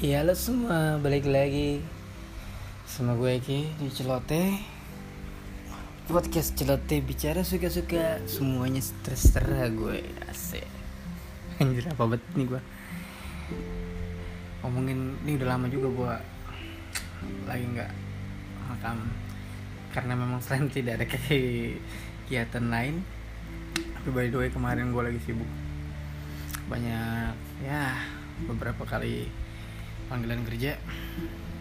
Ya halo semua, balik lagi sama gue Eki di Celote. Podcast Celote bicara suka-suka semuanya terserah gue Asik. Anjir apa bet nih gue Ngomongin, ini udah lama juga gue Lagi nggak makam Karena memang selain tidak ada kegiatan lain Tapi by the way kemarin gue lagi sibuk. Banyak ya beberapa kali panggilan kerja.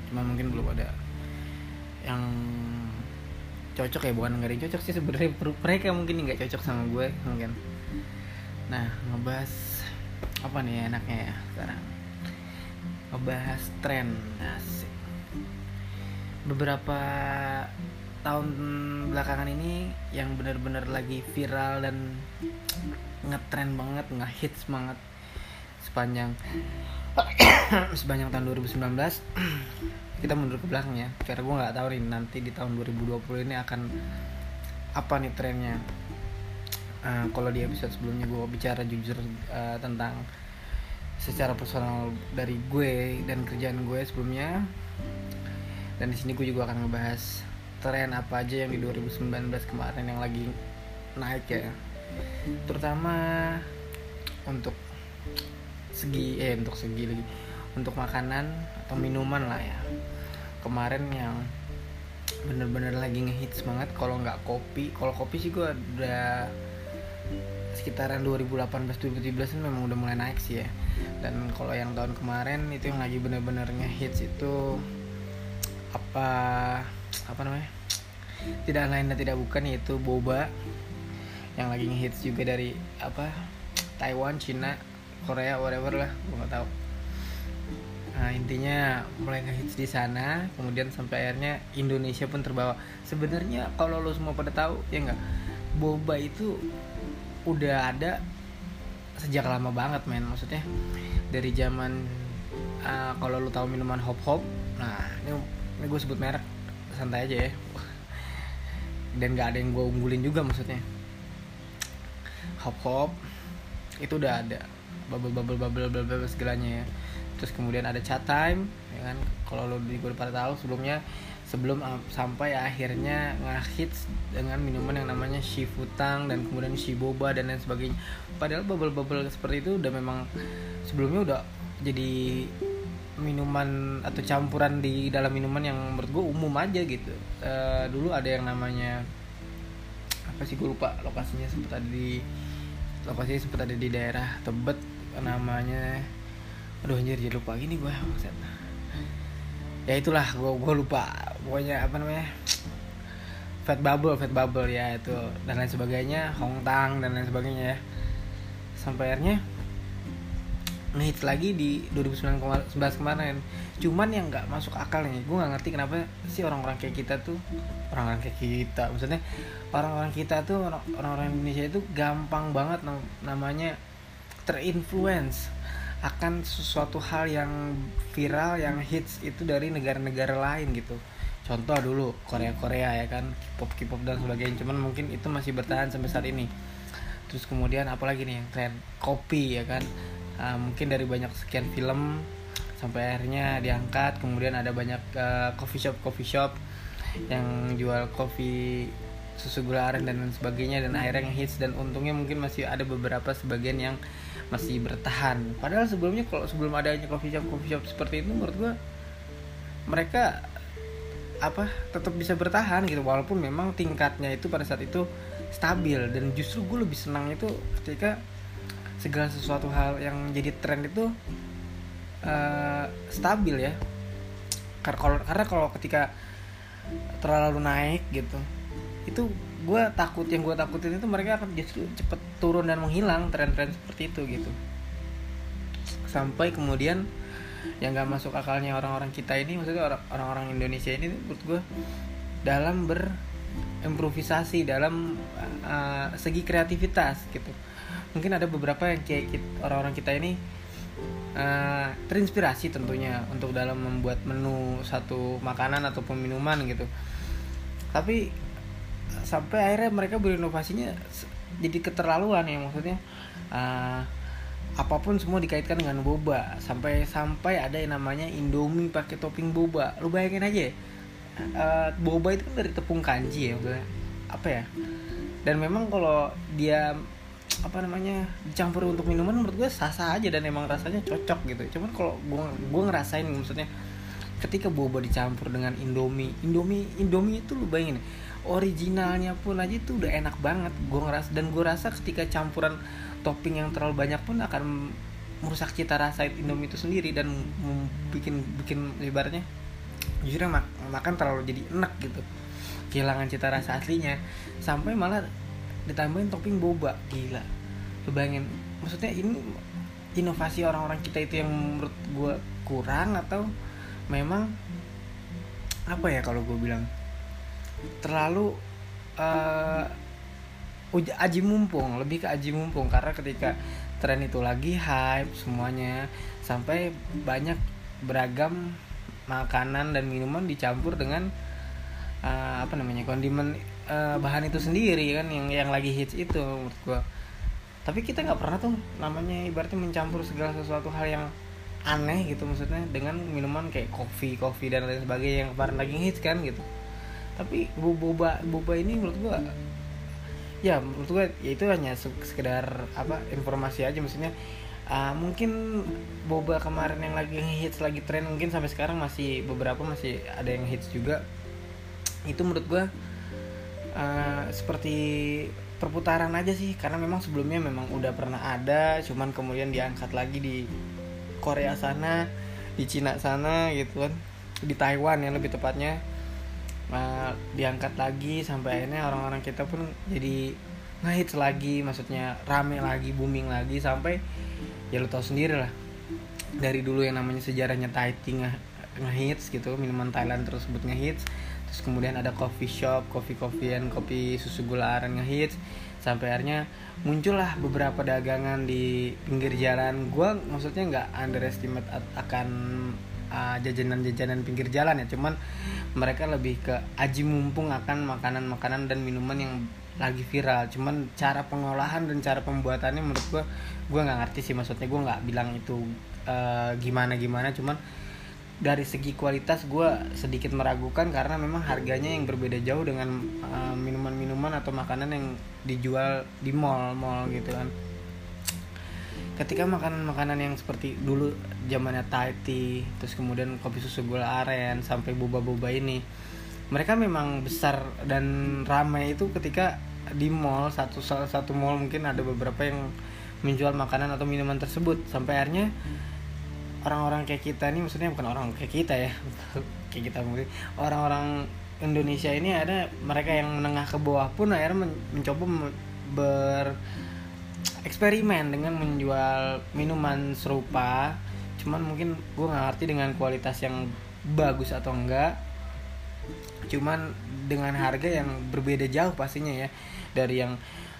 Cuma mungkin belum ada yang cocok ya bukan nggak cocok sih sebenarnya. Mereka mungkin nggak cocok sama gue mungkin. Nah ngebahas apa nih enaknya ya sekarang? Ngebahas tren asik. Beberapa tahun belakangan ini yang benar-benar lagi viral dan ngetren banget ngehits banget sepanjang sepanjang tahun 2019 kita mundur ke belakang ya karena gue nggak tahu nih nanti di tahun 2020 ini akan apa nih trennya. Uh, kalau di episode sebelumnya gue bicara jujur uh, tentang secara personal dari gue dan kerjaan gue sebelumnya. Dan di sini gue juga akan ngebahas tren apa aja yang di 2019 kemarin yang lagi naik ya. Terutama untuk segi eh untuk segi lagi untuk makanan atau minuman lah ya. Kemarin yang bener-bener lagi ngehits banget kalau nggak kopi kalau kopi sih gue udah sekitaran 2018 2017 memang udah mulai naik sih ya. Dan kalau yang tahun kemarin itu yang lagi bener-bener ngehits itu apa apa namanya? Tidak lain dan tidak bukan yaitu boba yang lagi ngehits juga dari apa? Taiwan Cina Korea whatever lah gue nggak tahu. Nah intinya mulai ngehits di sana kemudian sampai akhirnya Indonesia pun terbawa. Sebenarnya kalau lo semua pada tahu ya nggak? Boba itu udah ada sejak lama banget men. Maksudnya dari zaman uh, kalau lo tahu minuman hop hop nah ini ini gue sebut merek santai aja ya. Dan nggak ada yang gue unggulin juga maksudnya. Hop hop itu udah ada bubble bubble bubble bubble, bubble segalanya ya. Terus kemudian ada chat time ya kan? Kalau lo di gue pada tahu sebelumnya sebelum sampai akhirnya ngehits dengan minuman yang namanya shifutang dan kemudian shiboba dan lain sebagainya. Padahal bubble bubble seperti itu udah memang sebelumnya udah jadi minuman atau campuran di dalam minuman yang menurut gue umum aja gitu. Uh, dulu ada yang namanya apa sih gue lupa lokasinya sempat ada di lokasinya sempat ada di daerah Tebet namanya. Aduh anjir jadi lupa. Gini gue ya itulah gue gue lupa. Pokoknya apa namanya fat bubble fat bubble ya itu. Dan lain sebagainya hongtang dan lain sebagainya ya. Sampai akhirnya ngehits lagi di 2019 kemarin. Cuman yang nggak masuk akal nih gue nggak ngerti kenapa sih orang-orang kayak kita tuh orang-orang kayak kita maksudnya orang-orang kita tuh orang-orang Indonesia itu gampang banget namanya terinfluence akan sesuatu hal yang viral yang hits itu dari negara-negara lain gitu. Contoh dulu Korea Korea ya kan? K-pop K-pop dan sebagainya. Cuman mungkin itu masih bertahan sampai saat ini. Terus kemudian apalagi nih yang tren? Kopi ya kan? Uh, mungkin dari banyak sekian film sampai akhirnya diangkat. Kemudian ada banyak uh, coffee shop coffee shop yang jual kopi susu gula aren dan sebagainya dan akhirnya yang hits. Dan untungnya mungkin masih ada beberapa sebagian yang masih bertahan. Padahal sebelumnya kalau sebelum adanya coffee shop coffee shop seperti itu menurut gue mereka apa tetap bisa bertahan gitu. Walaupun memang tingkatnya itu pada saat itu stabil. Dan justru gue lebih senang itu ketika segala sesuatu hal yang jadi tren itu uh, stabil ya. Karena kalau ketika terlalu naik gitu itu gue takut yang gue takutin itu mereka akan justru cepet turun dan menghilang tren-tren seperti itu gitu. Sampai kemudian yang gak masuk akalnya orang-orang kita ini maksudnya orang-orang Indonesia ini menurut gue dalam berimprovisasi dalam uh, segi kreativitas gitu. Mungkin ada beberapa yang kayak orang-orang kita ini uh, terinspirasi tentunya untuk dalam membuat menu satu makanan ataupun minuman gitu. Tapi sampai akhirnya mereka berinovasinya jadi keterlaluan ya maksudnya uh, apa pun semua dikaitkan dengan boba. Sampai sampai ada yang namanya indomie pakai topping boba. Lu bayangin aja ya uh, boba itu kan dari tepung kanji ya apa ya? Dan memang kalau dia apa namanya dicampur untuk minuman menurut gue sah sah aja dan emang rasanya cocok gitu. Cuman kalau gue gue ngerasain maksudnya ketika boba dicampur dengan indomie indomie indomie itu lu bayangin originalnya pun aja itu udah enak banget. Gue ngerasa dan gue rasa ketika campuran topping yang terlalu banyak pun akan merusak cita rasa Indomie itu sendiri dan bikin bikin ibaratnya justru mak makan terlalu jadi enak gitu. Kehilangan cita rasa aslinya. Sampai malah ditambahin topping boba. Gila. Lu bayangin maksudnya ini inovasi orang-orang kita itu yang menurut gue kurang atau memang apa ya kalau gue bilang terlalu uh, aji mumpung lebih ke aji mumpung. Karena ketika tren itu lagi hype semuanya sampai banyak beragam makanan dan minuman dicampur dengan uh, apa namanya kondimen uh, bahan itu sendiri kan yang yang lagi hits itu menurut gua. Tapi kita nggak pernah tuh namanya ibaratnya mencampur segala sesuatu hal yang aneh gitu maksudnya dengan minuman kayak kopi kopi dan lain sebagainya yang kemarin lagi hits kan gitu tapi boba boba ini menurut gua ya menurut gue ya itu hanya sekedar apa informasi aja. Maksudnya uh, mungkin boba kemarin yang lagi hits lagi tren mungkin sampai sekarang masih beberapa masih ada yang hits juga. Itu menurut gue uh, seperti perputaran aja sih. Karena memang sebelumnya memang udah pernah ada cuman kemudian diangkat lagi di Korea sana di Cina sana gitu kan. Di Taiwan yang lebih tepatnya uh, diangkat lagi sampai akhirnya orang-orang kita pun jadi ngehits lagi maksudnya rame lagi booming lagi sampai ya lo tau sendiri lah. Dari dulu yang namanya sejarahnya Thai tea nge ngehits gitu minuman Thailand terus sebut ngehits terus kemudian ada coffee shop coffee coffeean kopi susu gula aren ngehits sampai akhirnya muncullah beberapa dagangan di pinggir jalan. Gue maksudnya nggak underestimate akan uh, jajanan-jajanan pinggir jalan ya. Cuman mereka lebih ke aji mumpung akan makanan-makanan dan minuman yang lagi viral. Cuman cara pengolahan dan cara pembuatannya menurut gue gue nggak ngerti sih. Maksudnya gue nggak bilang itu uh, gimana gimana cuman dari segi kualitas gue sedikit meragukan karena memang harganya yang berbeda jauh dengan minuman-minuman uh, atau makanan yang dijual di mall-mall gitu kan ketika makanan-makanan yang seperti dulu zamannya Thai tea terus kemudian kopi susu gula aren sampai boba-boba ini mereka memang besar dan ramai itu ketika di mall satu satu mall mungkin ada beberapa yang menjual makanan atau minuman tersebut. Sampai akhirnya orang-orang kayak kita ini maksudnya bukan orang kayak kita ya kayak kita mungkin orang-orang Indonesia ini ada mereka yang menengah ke bawah pun akhirnya mencoba ber eksperimen dengan menjual minuman serupa. Cuman mungkin gue nggak ngerti dengan kualitas yang bagus atau enggak. Cuman dengan harga yang berbeda jauh pastinya ya. Dari yang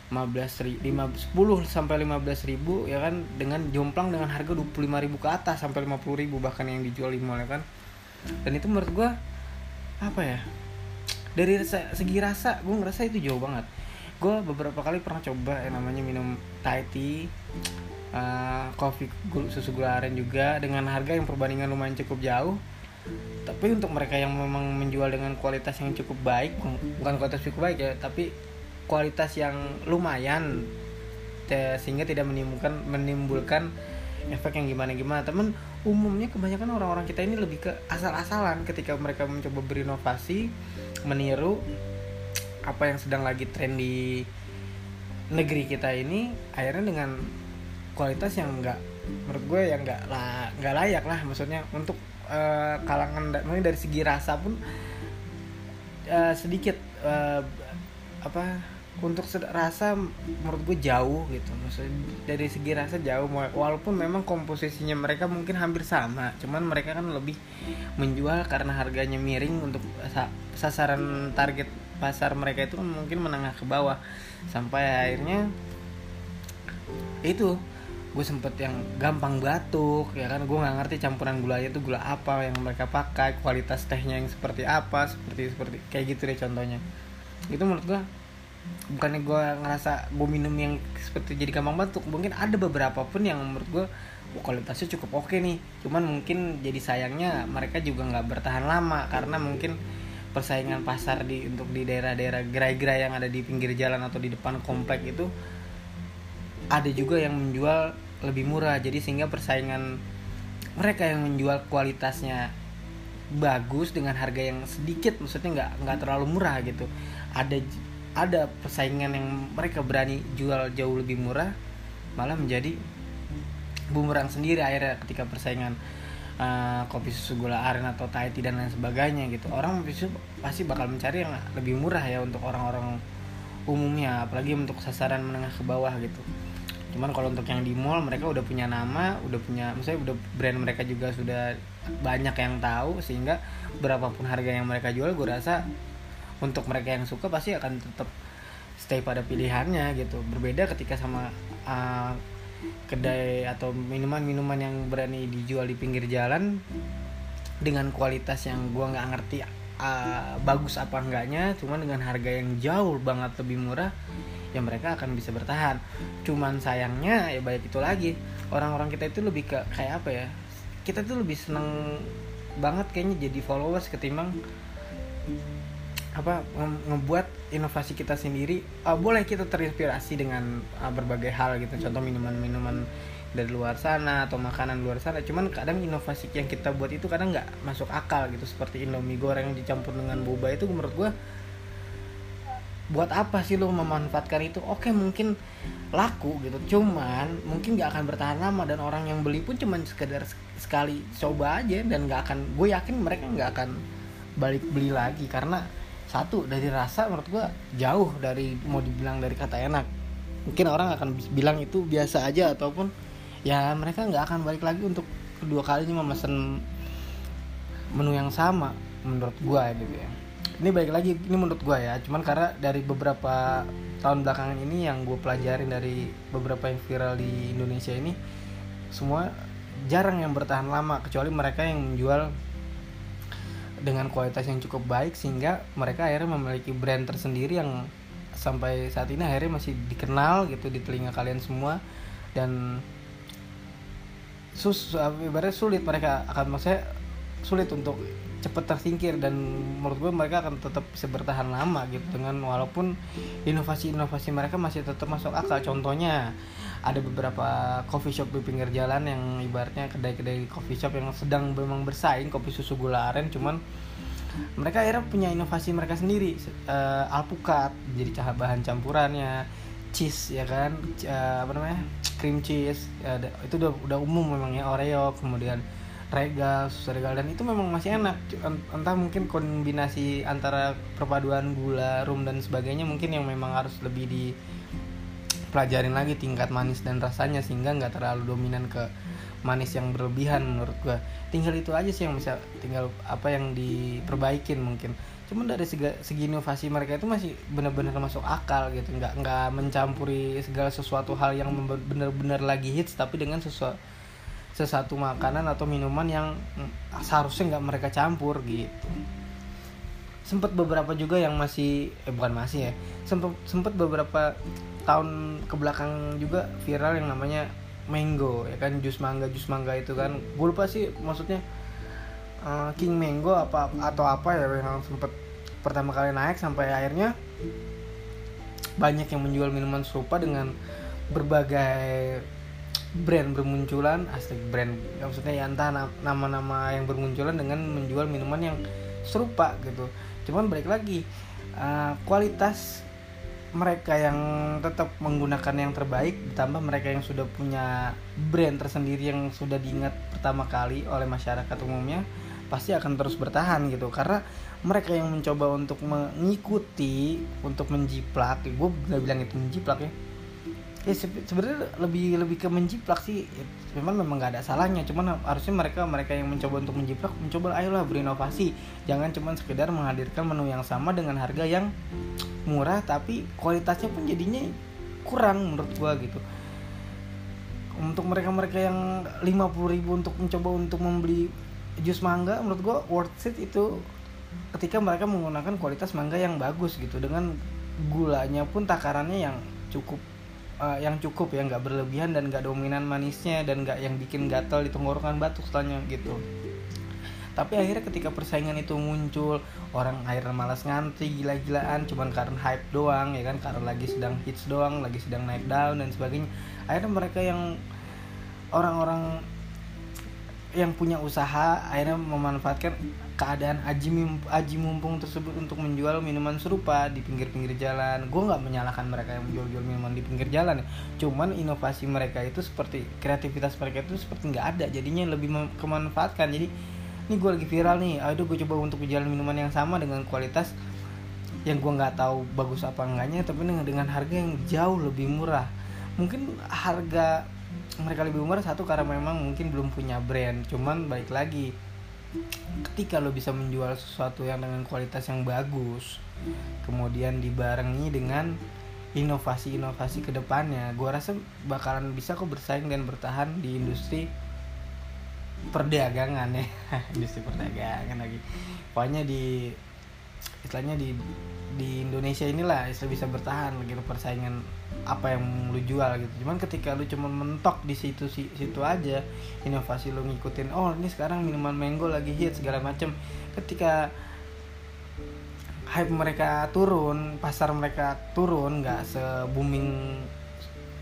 15 ribu, 10 sampai 15 ribu ya kan? Dengan jomplang dengan harga 25 ribu ke atas sampai 50 ribu bahkan yang dijual di mall ya kan? Dan itu menurut gue apa ya? Dari segi rasa gue ngerasa itu jauh banget gue beberapa kali pernah coba yang namanya minum Thai tea uh, kopi susu gula aren juga dengan harga yang perbandingan lumayan cukup jauh. Tapi untuk mereka yang memang menjual dengan kualitas yang cukup baik bukan kualitas cukup baik ya tapi kualitas yang lumayan sehingga tidak menimbulkan menimbulkan efek yang gimana gimana temen umumnya kebanyakan orang-orang kita ini lebih ke asal-asalan ketika mereka mencoba berinovasi meniru apa yang sedang lagi tren di negeri kita ini akhirnya dengan kualitas yang enggak menurut gue yang enggak lah nggak layak lah. Maksudnya untuk uh, kalangan dari segi rasa pun uh, sedikit uh, apa untuk rasa menurut gue jauh gitu. Maksudnya dari segi rasa jauh walaupun memang komposisinya mereka mungkin hampir sama cuman mereka kan lebih menjual karena harganya miring untuk sasaran target pasar mereka itu mungkin menengah ke bawah. Sampai akhirnya itu gue sempet yang gampang batuk ya kan? Gue nggak ngerti campuran gulanya itu gula apa yang mereka pakai kualitas tehnya yang seperti apa seperti seperti kayak gitu deh contohnya. Itu menurut gue bukannya gue ngerasa gue minum yang seperti jadi gampang batuk mungkin ada beberapa pun yang menurut gue oh, kualitasnya cukup oke nih. Cuman mungkin jadi sayangnya mereka juga nggak bertahan lama karena mungkin persaingan pasar di untuk di daerah-daerah gerai-gerai yang ada di pinggir jalan atau di depan komplek itu ada juga yang menjual lebih murah. Jadi sehingga persaingan mereka yang menjual kualitasnya bagus dengan harga yang sedikit maksudnya nggak nggak terlalu murah gitu. Ada ada persaingan yang mereka berani jual jauh lebih murah malah menjadi bumerang sendiri akhirnya ketika persaingan uh, kopi susu gula aren atau Thai tea dan lain sebagainya gitu. Orang pasti bakal mencari yang lebih murah ya untuk orang-orang umumnya apalagi untuk sasaran menengah ke bawah gitu. Cuman kalau untuk yang di mall mereka udah punya nama udah punya misalnya udah brand mereka juga sudah banyak yang tahu sehingga berapapun harga yang mereka jual gue rasa untuk mereka yang suka pasti akan tetap stay pada pilihannya gitu. Berbeda ketika sama uh, kedai atau minuman-minuman yang berani dijual di pinggir jalan dengan kualitas yang gua nggak ngerti uh, bagus apa enggaknya cuman dengan harga yang jauh banget lebih murah ya mereka akan bisa bertahan. Cuman sayangnya ya baik itu lagi orang-orang kita itu lebih ke kayak apa ya kita tuh lebih seneng banget kayaknya jadi followers ketimbang apa ngebuat inovasi kita sendiri uh, boleh kita terinspirasi dengan uh, berbagai hal gitu. Contoh minuman-minuman dari luar sana atau makanan luar sana. Cuman kadang inovasi yang kita buat itu kadang nggak masuk akal gitu. Seperti indomie goreng dicampur dengan boba itu menurut gue buat apa sih lo memanfaatkan itu? Oke mungkin laku gitu. Cuman mungkin nggak akan bertahan lama dan orang yang beli pun cuman sekedar sekali coba aja dan nggak akan gue yakin mereka nggak akan balik beli lagi. Karena satu dari rasa menurut gue jauh dari mau dibilang dari kata enak. Mungkin orang akan bilang itu biasa aja ataupun ya mereka nggak akan balik lagi untuk kedua kalinya memesan menu yang sama menurut gue gitu ya. Ini baik lagi ini menurut gue ya. Cuman karena dari beberapa tahun belakangan ini yang gue pelajarin dari beberapa yang viral di Indonesia ini semua jarang yang bertahan lama kecuali mereka yang menjual dengan kualitas yang cukup baik sehingga mereka akhirnya memiliki brand tersendiri yang sampai saat ini akhirnya masih dikenal gitu di telinga kalian semua. Dan sus ibaratnya sulit mereka akan maksudnya sulit untuk cepat tersingkir dan menurut gue mereka akan tetap bisa bertahan lama gitu dengan walaupun inovasi-inovasi mereka masih tetap masuk akal. Contohnya ada beberapa coffee shop di pinggir jalan yang ibaratnya kedai-kedai coffee shop yang sedang memang bersaing kopi susu gula aren cuman mereka akhirnya punya inovasi mereka sendiri uh, alpukat jadi bahan campurannya cheese ya kan uh, apa namanya cream cheese ya, itu udah udah umum memang ya oreo kemudian regal susu regal dan itu memang masih enak entah mungkin kombinasi antara perpaduan gula rum dan sebagainya mungkin yang memang harus lebih di pelajarin lagi tingkat manis dan rasanya sehingga nggak terlalu dominan ke manis yang berlebihan menurut gua. Tinggal itu aja sih yang bisa tinggal apa yang diperbaikin mungkin. Cuman dari segi, segi inovasi mereka itu masih benar-benar masuk akal gitu. Nggak nggak mencampuri segala sesuatu hal yang benar-benar lagi hits tapi dengan sesuatu sesuatu makanan atau minuman yang seharusnya nggak mereka campur gitu sempat beberapa juga yang masih eh bukan masih ya sempat sempat beberapa tahun ke belakang juga viral yang namanya mango ya kan? Jus mangga jus mangga itu kan. Gue lupa sih maksudnya uh, king mango apa atau apa ya yang sempat pertama kali naik sampai akhirnya banyak yang menjual minuman serupa dengan berbagai brand bermunculan. Asli brand maksudnya ya entah nama-nama yang bermunculan dengan menjual minuman yang serupa gitu cuman balik lagi uh, kualitas mereka yang tetap menggunakan yang terbaik ditambah mereka yang sudah punya brand tersendiri yang sudah diingat pertama kali oleh masyarakat umumnya pasti akan terus bertahan gitu. Karena mereka yang mencoba untuk mengikuti untuk menjiplak gue udah bilang itu menjiplak ya. Ya sebenarnya lebih lebih ke menjiplak sih memang memang nggak ada salahnya. Cuman harusnya mereka mereka yang mencoba untuk menjiplak mencoba ayolah berinovasi jangan cuman sekedar menghadirkan menu yang sama dengan harga yang murah tapi kualitasnya pun jadinya kurang menurut gua gitu. Untuk mereka-mereka yang 50 ribu untuk mencoba untuk membeli jus mangga menurut gua worth it itu ketika mereka menggunakan kualitas mangga yang bagus gitu. Dengan gulanya pun takarannya yang cukup uh, yang cukup ya nggak berlebihan dan nggak dominan manisnya dan nggak yang bikin gatal di tenggorokan batuk setelahnya gitu. Tapi akhirnya ketika persaingan itu muncul orang akhirnya malas ngantri gila-gilaan cuman karena hype doang ya kan? Karena lagi sedang hits doang lagi sedang naik down dan sebagainya. Akhirnya mereka yang orang-orang yang punya usaha akhirnya memanfaatkan keadaan aji, aji mumpung tersebut untuk menjual minuman serupa di pinggir-pinggir jalan. Gue nggak menyalahkan mereka yang menjual-jual minuman di pinggir jalan, ya. cuman inovasi mereka itu seperti kreativitas mereka itu seperti nggak ada, jadinya lebih kemanfaatkan. Jadi ini gue lagi viral nih, aduh gue coba untuk menjual minuman yang sama dengan kualitas yang gue nggak tahu bagus apa enggaknya, tapi dengan dengan harga yang jauh lebih murah. Mungkin harga mereka lebih umur satu karena memang mungkin belum punya brand cuman balik lagi ketika lo bisa menjual sesuatu yang dengan kualitas yang bagus kemudian dibarengi dengan inovasi-inovasi ke depannya gue rasa bakalan bisa kok bersaing dan bertahan di industri perdagangan ya. Industri perdagangan lagi. Pokoknya di istilahnya di di Indonesia inilah istilah bisa bertahan gitu persaingan apa yang lu jual gitu. Cuman ketika lu cuma mentok di situ situ aja inovasi lu ngikutin oh ini sekarang minuman mango lagi hit segala macem. Ketika hype mereka turun pasar mereka turun nggak se booming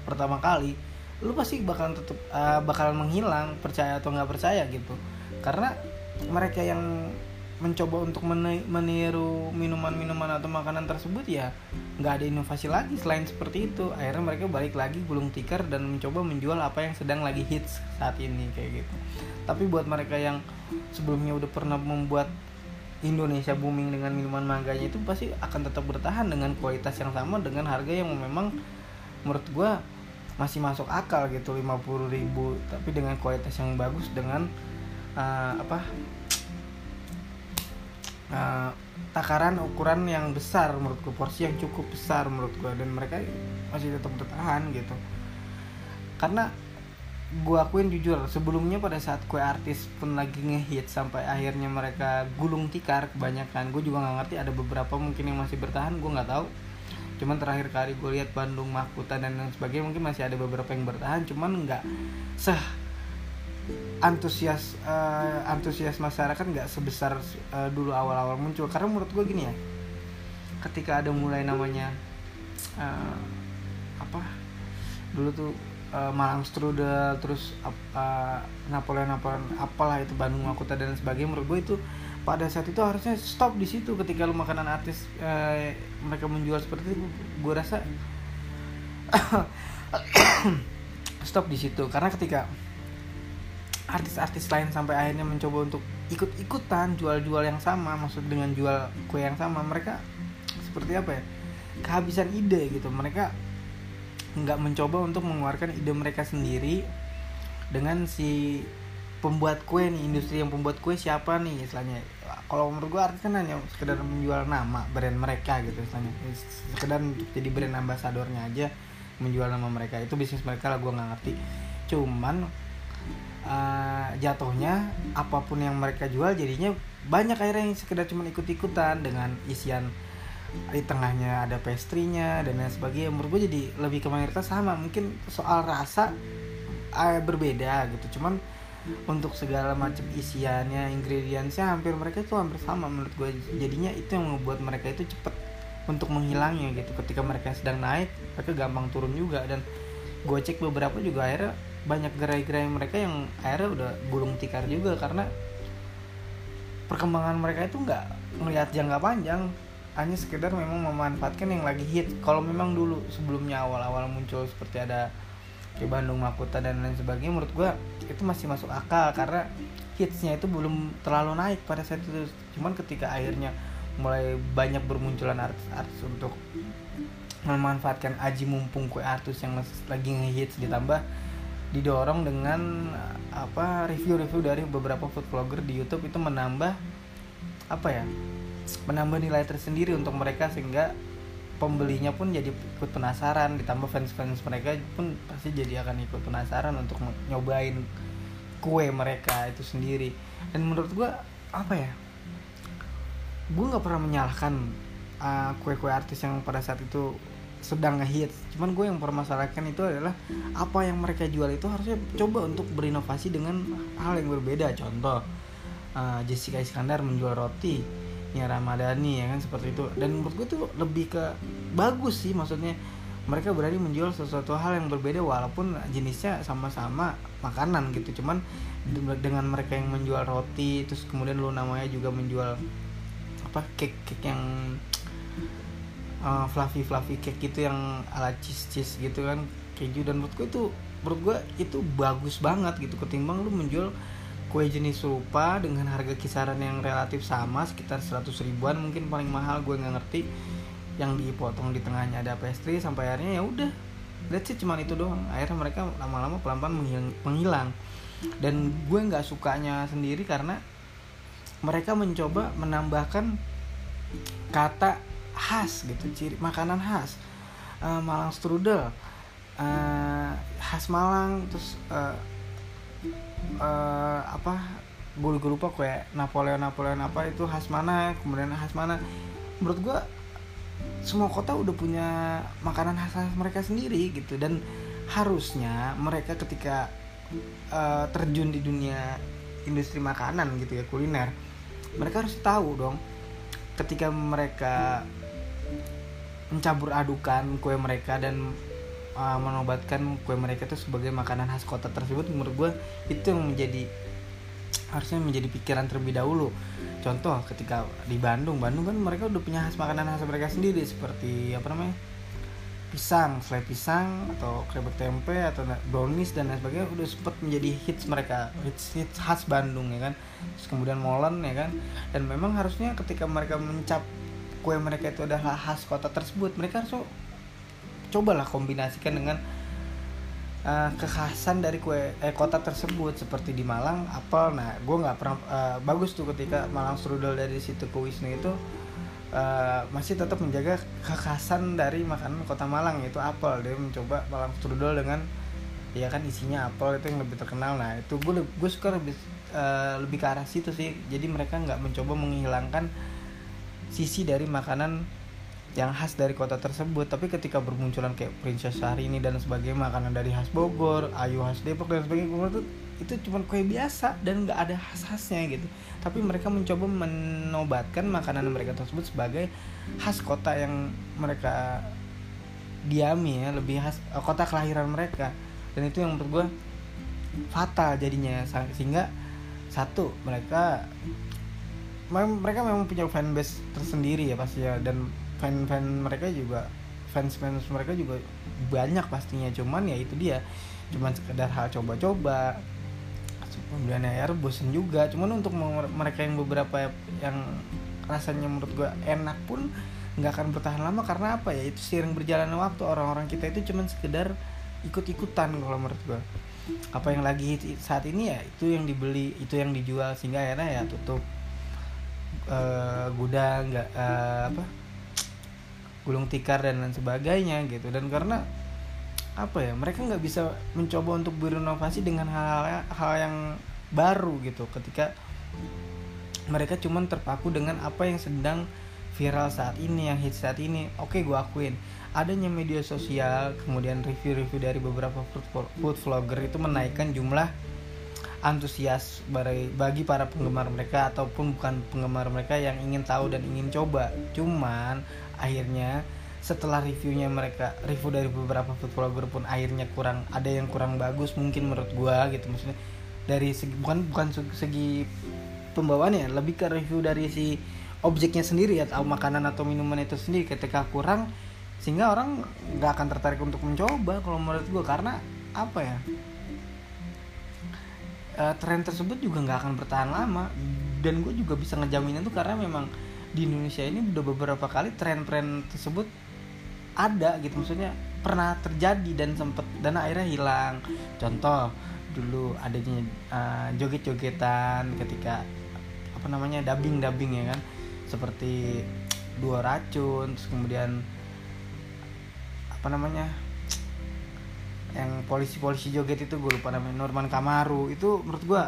pertama kali lu pasti bakalan tetap uh, bakalan menghilang percaya atau nggak percaya gitu. Karena mereka yang mencoba untuk meniru minuman-minuman atau makanan tersebut ya nggak ada inovasi lagi selain seperti itu. Akhirnya mereka balik lagi gulung tikar dan mencoba menjual apa yang sedang lagi hits saat ini kayak gitu. Tapi buat mereka yang sebelumnya udah pernah membuat Indonesia booming dengan minuman mangganya itu pasti akan tetap bertahan dengan kualitas yang sama dengan harga yang memang menurut gue masih masuk akal gitu 50 ribu tapi dengan kualitas yang bagus dengan uh, apa uh, takaran ukuran yang besar menurutku porsi yang cukup besar menurutku dan mereka masih tetap bertahan gitu. Karena gue akuin jujur sebelumnya pada saat kue artis pun lagi ngehit sampai akhirnya mereka gulung tikar kebanyakan gue juga nggak ngerti ada beberapa mungkin yang masih bertahan gue nggak tahu. Cuman terakhir kali gue lihat Bandung Mahkota dan lain sebagainya mungkin masih ada beberapa yang bertahan cuman nggak seh antusias uh, antusias masyarakat nggak sebesar uh, dulu awal-awal muncul. Karena menurut gue gini ya ketika ada mulai namanya uh, apa dulu tuh uh, Malang Strudel terus uh, Napoleon Napoleon apalah itu Bandung Makuta dan sebagainya menurut gue itu pada saat itu harusnya stop di situ. Ketika lu makanan artis uh, mereka menjual seperti itu gue rasa stop di situ. Karena ketika artis-artis lain sampai akhirnya mencoba untuk ikut-ikutan jual-jual yang sama maksud dengan jual kue yang sama mereka seperti apa ya? Kehabisan ide gitu. Mereka nggak mencoba untuk mengeluarkan ide mereka sendiri dengan si pembuat kue nih industri yang pembuat kue siapa nih istilahnya. Kalau menurut gue artis kan hanya sekedar menjual nama brand mereka gitu istilahnya. Sekedar untuk jadi brand ambasadornya aja menjual nama mereka. Itu bisnis mereka lah gue nggak ngerti. Cuman uh, jatuhnya apa pun yang mereka jual jadinya banyak akhirnya yang sekedar cuma ikut-ikutan dengan isian di tengahnya ada pastry-nya dan lain sebagainya. Menurut gue jadi lebih ke mayoritas sama. Mungkin soal rasa uh, berbeda gitu. Cuman untuk segala macam isiannya ingredientsnya hampir mereka itu hampir sama menurut gue jadinya itu yang membuat mereka itu cepet untuk menghilangnya gitu. Ketika mereka sedang naik mereka gampang turun juga. Dan gue cek beberapa juga akhirnya banyak gerai-gerai mereka yang akhirnya udah gulung tikar juga karena perkembangan mereka itu nggak melihat jangka panjang. Hanya sekedar memang memanfaatkan yang lagi hit. Kalau memang dulu sebelumnya awal-awal muncul seperti ada di Bandung Makuta dan lain sebagainya menurut gue itu masih masuk akal karena hitsnya itu belum terlalu naik pada saat itu. Cuman ketika akhirnya mulai banyak bermunculan artis-artis untuk memanfaatkan aji mumpung kue artis yang lagi ngehits ditambah didorong dengan apa review-review dari beberapa food vlogger di YouTube. Itu menambah apa ya menambah nilai tersendiri untuk mereka sehingga pembelinya pun jadi ikut penasaran. Ditambah fans-fans mereka pun pasti jadi akan ikut penasaran untuk nyobain kue mereka itu sendiri. Dan menurut gue apa ya gue nggak pernah menyalahkan uh, kue-kue artis yang pada saat itu sedang ngehits cuman gue yang permasalahkan itu adalah apa yang mereka jual itu harusnya coba untuk berinovasi dengan hal yang berbeda. Contoh uh, Jessica Iskandar menjual roti Nia Ramadhani ya kan seperti itu. Dan menurut gue tuh lebih ke bagus sih maksudnya mereka berani menjual sesuatu hal yang berbeda walaupun jenisnya sama-sama makanan gitu. Cuman dengan mereka yang menjual roti terus kemudian lu namanya juga menjual apa cake cake yang uh, fluffy fluffy cake gitu yang ala cheese cheese gitu kan keju dan menurut gue itu menurut gue itu bagus banget gitu. Ketimbang lu menjual kue jenis serupa dengan harga kisaran yang relatif sama sekitar 100 ribuan mungkin paling mahal gue nggak ngerti. Yang dipotong di tengahnya ada pastry sampai akhirnya ya udah. That's it cuman itu doang. Akhirnya mereka lama-lama pelan-pelan menghilang, dan gue nggak sukanya sendiri karena mereka mencoba menambahkan kata khas gitu ciri makanan khas. Uh, Malang strudel uh, khas Malang terus uh, uh, apa gue lupa kayak Napoleon Napoleon apa itu khas mana kemudian khas mana. Menurut gue semua kota udah punya makanan khas mereka sendiri gitu dan harusnya mereka ketika uh, terjun di dunia industri makanan gitu ya kuliner mereka harus tahu dong ketika mereka mencampur adukan kue mereka dan uh, menobatkan kue mereka itu sebagai makanan khas kota tersebut menurut gue itu yang menjadi harusnya menjadi pikiran terlebih dahulu. Contoh ketika di Bandung Bandung kan mereka udah punya khas makanan khas mereka sendiri seperti apa namanya pisang selai pisang atau krebek tempe atau brownies dan lain sebagainya udah sempat menjadi hits mereka hits hits khas Bandung ya kan. Terus kemudian molen ya kan. Dan memang harusnya ketika mereka mencap kue mereka itu adalah khas kota tersebut mereka harus cobalah kombinasikan dengan uh, kekhasan dari kue eh, kota tersebut seperti di Malang apel. Nah gue nggak pernah uh, bagus tuh ketika Malang strudel dari situ ke Wisnu itu uh, masih tetap menjaga kekhasan dari makanan kota Malang yaitu apel. Dia mencoba Malang strudel dengan ya kan isinya apel itu yang lebih terkenal. Nah itu gue gue suka lebih uh, lebih ke arah situ sih. Jadi mereka nggak mencoba menghilangkan sisi dari makanan yang khas dari kota tersebut. Tapi ketika bermunculan kayak Princess ini dan sebagainya makanan dari khas Bogor Ayu khas Depok dan sebagainya itu itu cuma kue biasa dan nggak ada khas-khasnya gitu. Tapi mereka mencoba menobatkan makanan mereka tersebut sebagai khas kota yang mereka diami ya lebih khas eh, kota kelahiran mereka. Dan itu yang menurut gue fatal jadinya sehingga satu mereka mereka memang punya fanbase tersendiri ya pasti ya dan fan-fan mereka juga fans-fans mereka juga banyak pastinya. Cuman ya itu dia cuman sekedar hal coba-coba kemudian ya bosen juga. Cuman untuk mereka yang beberapa yang rasanya menurut gue enak pun nggak akan bertahan lama karena apa ya? Itu sering berjalan waktu. Orang-orang kita itu cuman sekedar ikut-ikutan kalau menurut gue apa yang lagi saat ini ya itu yang dibeli itu yang dijual sehingga akhirnya ya tutup uh, gudang nggak uh, apa gulung tikar dan lain sebagainya gitu. Dan karena apa ya mereka nggak bisa mencoba untuk berinovasi dengan hal-hal hal yang baru gitu. Ketika mereka cuma terpaku dengan apa yang sedang viral saat ini yang hits saat ini. Oke gue akuin. Adanya media sosial kemudian review-review dari beberapa food vlogger itu menaikkan jumlah antusias bagi para penggemar mereka ataupun bukan penggemar mereka yang ingin tahu dan ingin coba. Cuman akhirnya setelah reviewnya mereka review dari beberapa food vlogger pun akhirnya kurang ada yang kurang bagus mungkin menurut gua gitu. Maksudnya dari segi bukan bukan segi pembawaannya lebih ke review dari si objeknya sendiri atau makanan atau minuman itu sendiri. Ketika kurang sehingga orang nggak akan tertarik untuk mencoba kalau menurut gua. Karena apa ya e, tren tersebut juga nggak akan bertahan lama. Dan gue juga bisa ngejamin itu karena memang di Indonesia ini udah beberapa kali tren-tren tersebut ada gitu. Maksudnya pernah terjadi dan sempet dan akhirnya hilang. Contoh dulu adanya uh, joget-jogetan ketika apa namanya dubbing dubbing ya kan. Seperti dua racun terus kemudian apa namanya yang polisi-polisi joget itu gue lupa namanya Norman Kamaru. Itu menurut gue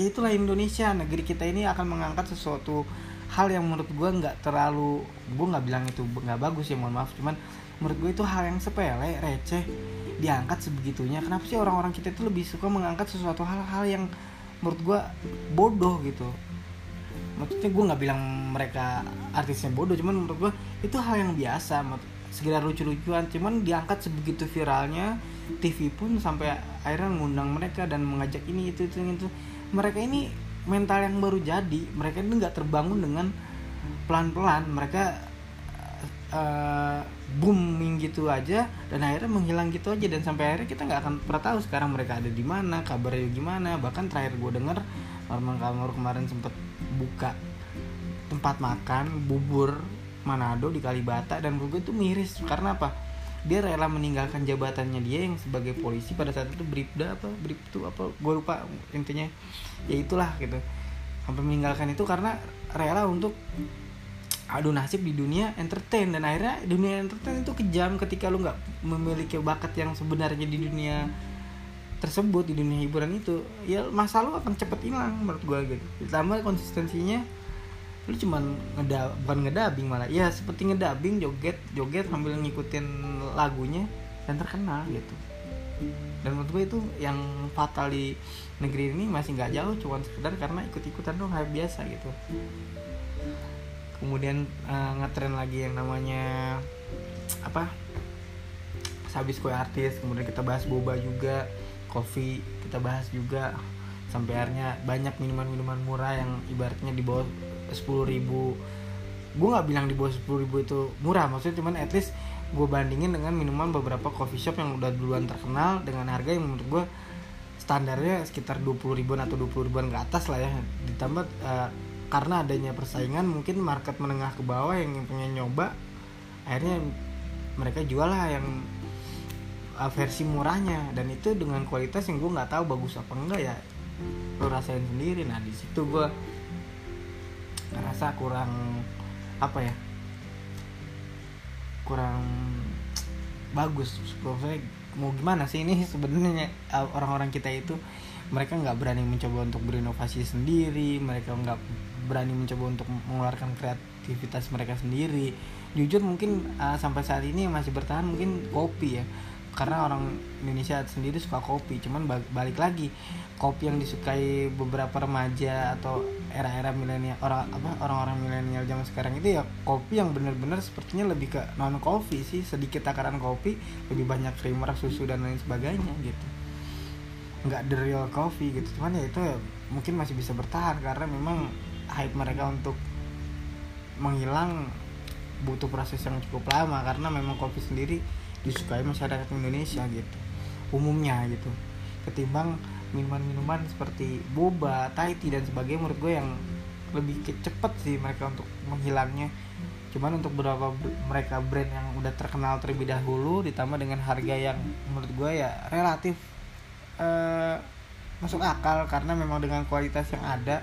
ya itulah Indonesia. Negeri kita ini akan mengangkat sesuatu hal yang menurut gue nggak terlalu gue nggak bilang itu nggak bagus ya mohon maaf. Cuman menurut gue itu hal yang sepele receh diangkat sebegitunya. Kenapa sih orang-orang kita itu lebih suka mengangkat sesuatu hal-hal yang menurut gue bodoh gitu? Maksudnya gue nggak bilang mereka artisnya bodoh cuman menurut gue itu hal yang biasa sekedar lucu-lucuan. Cuman diangkat sebegitu viralnya TV pun sampai akhirnya ngundang mereka dan mengajak ini itu itu itu. Mereka ini mental yang baru jadi. Mereka ini nggak terbangun dengan pelan-pelan. Mereka uh, booming gitu aja dan akhirnya menghilang gitu aja. Dan sampai akhirnya kita nggak akan pernah tahu sekarang mereka ada di mana kabarnya gimana. Bahkan terakhir gue denger Norman Kamur kemarin sempet buka tempat makan bubur Manado di Kalibata dan gue itu miris. Karena apa? Dia rela meninggalkan jabatannya dia yang sebagai polisi pada saat itu bribda apa? Bribtu apa? Gue lupa intinya. Ya itulah gitu. Sampai meninggalkan itu karena rela untuk adu nasib di dunia entertain. Dan akhirnya dunia entertain itu kejam ketika lu nggak memiliki bakat yang sebenarnya di dunia tersebut di dunia hiburan itu. Ya masa lu akan cepet hilang menurut gue gitu. Ditambah konsistensinya lu cuman ngeda bukan ngedabing malah. Ya seperti ngedabing joget joget sambil ngikutin lagunya dan terkenal gitu. Dan menurut gue itu yang fatal di negeri ini masih nggak jauh cuma sekedar karena ikut-ikutan dong hype biasa gitu. Kemudian uh, ngetren lagi yang namanya apa? Sabis kue artis kemudian kita bahas boba juga kopi kita bahas juga sampai akhirnya banyak minuman-minuman murah yang ibaratnya di bawah sepuluh ribu. Gue nggak bilang di bawah sepuluh ribu itu murah maksudnya cuman at least gue bandingin dengan minuman beberapa coffee shop yang udah duluan terkenal dengan harga yang menurut gue standarnya sekitar 20 ribuan atau 20 ribuan ke atas lah ya. Ditambah uh, karena adanya persaingan mungkin market menengah ke bawah yang pengen nyoba akhirnya mereka jual lah yang uh, versi murahnya. Dan itu dengan kualitas yang gue nggak tahu bagus apa enggak ya. Lo rasain sendiri. Nah di situ gue ngerasa kurang apa ya kurang bagus. Maksudnya mau gimana sih ini sebenarnya? Orang-orang kita itu mereka nggak berani mencoba untuk berinovasi sendiri mereka nggak berani mencoba untuk mengeluarkan kreativitas mereka sendiri. Jujur mungkin uh, sampai saat ini masih bertahan mungkin kopi ya karena orang Indonesia sendiri suka kopi cuman balik lagi kopi yang disukai beberapa remaja atau era-era milenial orang apa orang-orang milenial zaman sekarang itu ya kopi yang benar-benar sepertinya lebih ke non kopi sih sedikit takaran kopi lebih banyak creamer susu dan lain sebagainya gitu. Nggak the real coffee gitu. Cuman ya itu ya mungkin masih bisa bertahan karena memang hype mereka untuk menghilang butuh proses yang cukup lama karena memang kopi sendiri disukai masyarakat Indonesia gitu umumnya gitu. Ketimbang minuman-minuman seperti boba, Thai tea dan sebagainya menurut gue yang lebih cepet sih mereka untuk menghilangnya. Cuman untuk beberapa mereka brand yang udah terkenal terlebih dahulu ditambah dengan harga yang menurut gue ya relatif uh, masuk akal. Karena memang dengan kualitas yang ada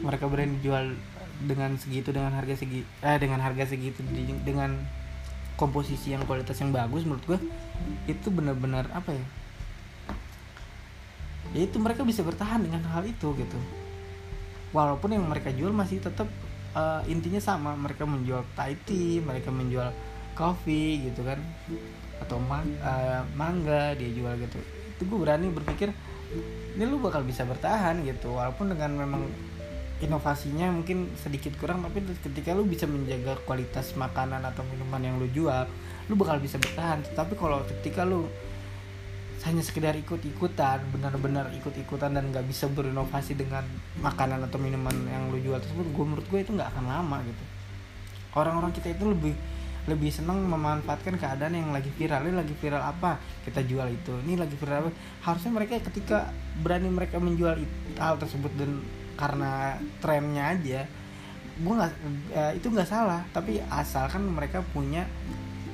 mereka brand jual dengan segitu dengan harga segi eh dengan harga segitu dengan komposisi yang kualitas yang bagus menurut gue itu benar-benar apa ya? Ya itu mereka bisa bertahan dengan hal itu gitu. Walaupun yang mereka jual masih tetap uh, intinya sama mereka menjual Thai tea mereka menjual coffee gitu kan. Atau man, uh, mangga dia jual gitu. Itu gue berani berpikir ini lu bakal bisa bertahan gitu. Walaupun dengan memang inovasinya mungkin sedikit kurang tapi ketika lu bisa menjaga kualitas makanan atau minuman yang lu jual lu bakal bisa bertahan. Tapi kalau ketika lu hanya sekedar ikut-ikutan benar-benar ikut-ikutan dan nggak bisa berinovasi dengan makanan atau minuman yang lu jual tersebut gue menurut gue itu nggak akan lama gitu. Orang-orang kita itu lebih lebih senang memanfaatkan keadaan yang lagi viral. Ini lagi viral apa? Kita jual itu. Ini lagi viral apa? Harusnya mereka ketika berani mereka menjual hal tersebut dan karena trennya aja gue nggak ya, itu nggak salah. Tapi asalkan mereka punya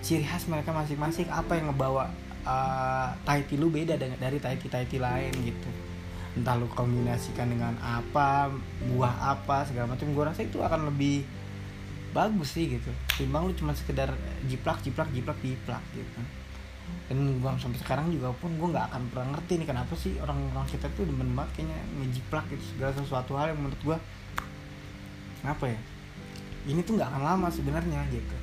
ciri khas mereka masing-masing apa yang ngebawa uh, Tahiti lu beda dengan dari Tahiti Tahiti lain gitu. Entah lu kombinasikan dengan apa buah apa segala macam gue rasa itu akan lebih bagus sih gitu. Timbang lu cuma sekedar jiplak jiplak jiplak jiplak gitu dan gue sampai sekarang juga pun gue nggak akan pernah ngerti nih kenapa sih orang-orang kita tuh demen banget kayaknya ngejiplak gitu segala sesuatu hal yang menurut gue apa ya? Ini tuh nggak akan lama sebenarnya gitu.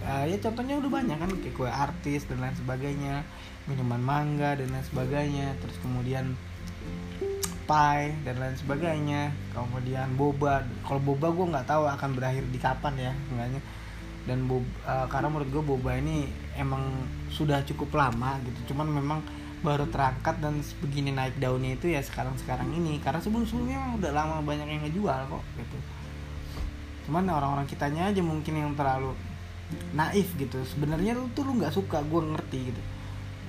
Uh, ya contohnya udah banyak kan kayak kue artis dan lain sebagainya minuman mangga dan lain sebagainya terus kemudian pie dan lain sebagainya kemudian boba. Kalau boba gue nggak tahu akan berakhir di kapan ya enggaknya dan boba, uh, karena menurut gue boba ini emang sudah cukup lama gitu. Cuman memang baru terangkat dan begini naik daunnya itu ya sekarang sekarang ini. Karena sebelum sebelumnya emang udah lama banyak yang ngejual kok gitu. Cuman orang-orang kitanya aja mungkin yang terlalu naif gitu. Sebenarnya lu tuh lu nggak suka gue ngerti gitu.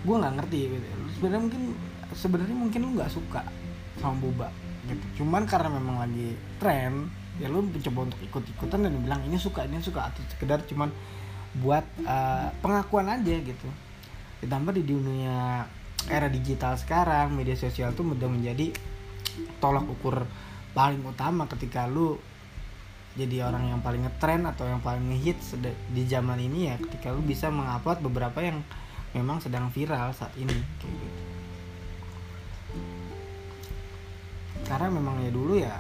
Gue nggak ngerti gitu. Sebenarnya mungkin sebenarnya mungkin lu nggak suka sama boba gitu. Cuman karena memang lagi tren ya lu mencoba untuk ikut-ikutan dan bilang ini suka ini suka. Atau sekedar cuman buat uh, pengakuan aja gitu. Ditambah di dunia era digital sekarang media sosial tuh udah menjadi tolak ukur paling utama ketika lu jadi orang yang paling ngetren atau yang paling ngehits di zaman ini ya ketika lu bisa mengupload beberapa yang memang sedang viral saat ini kayak gitu. Karena memang ya dulu ya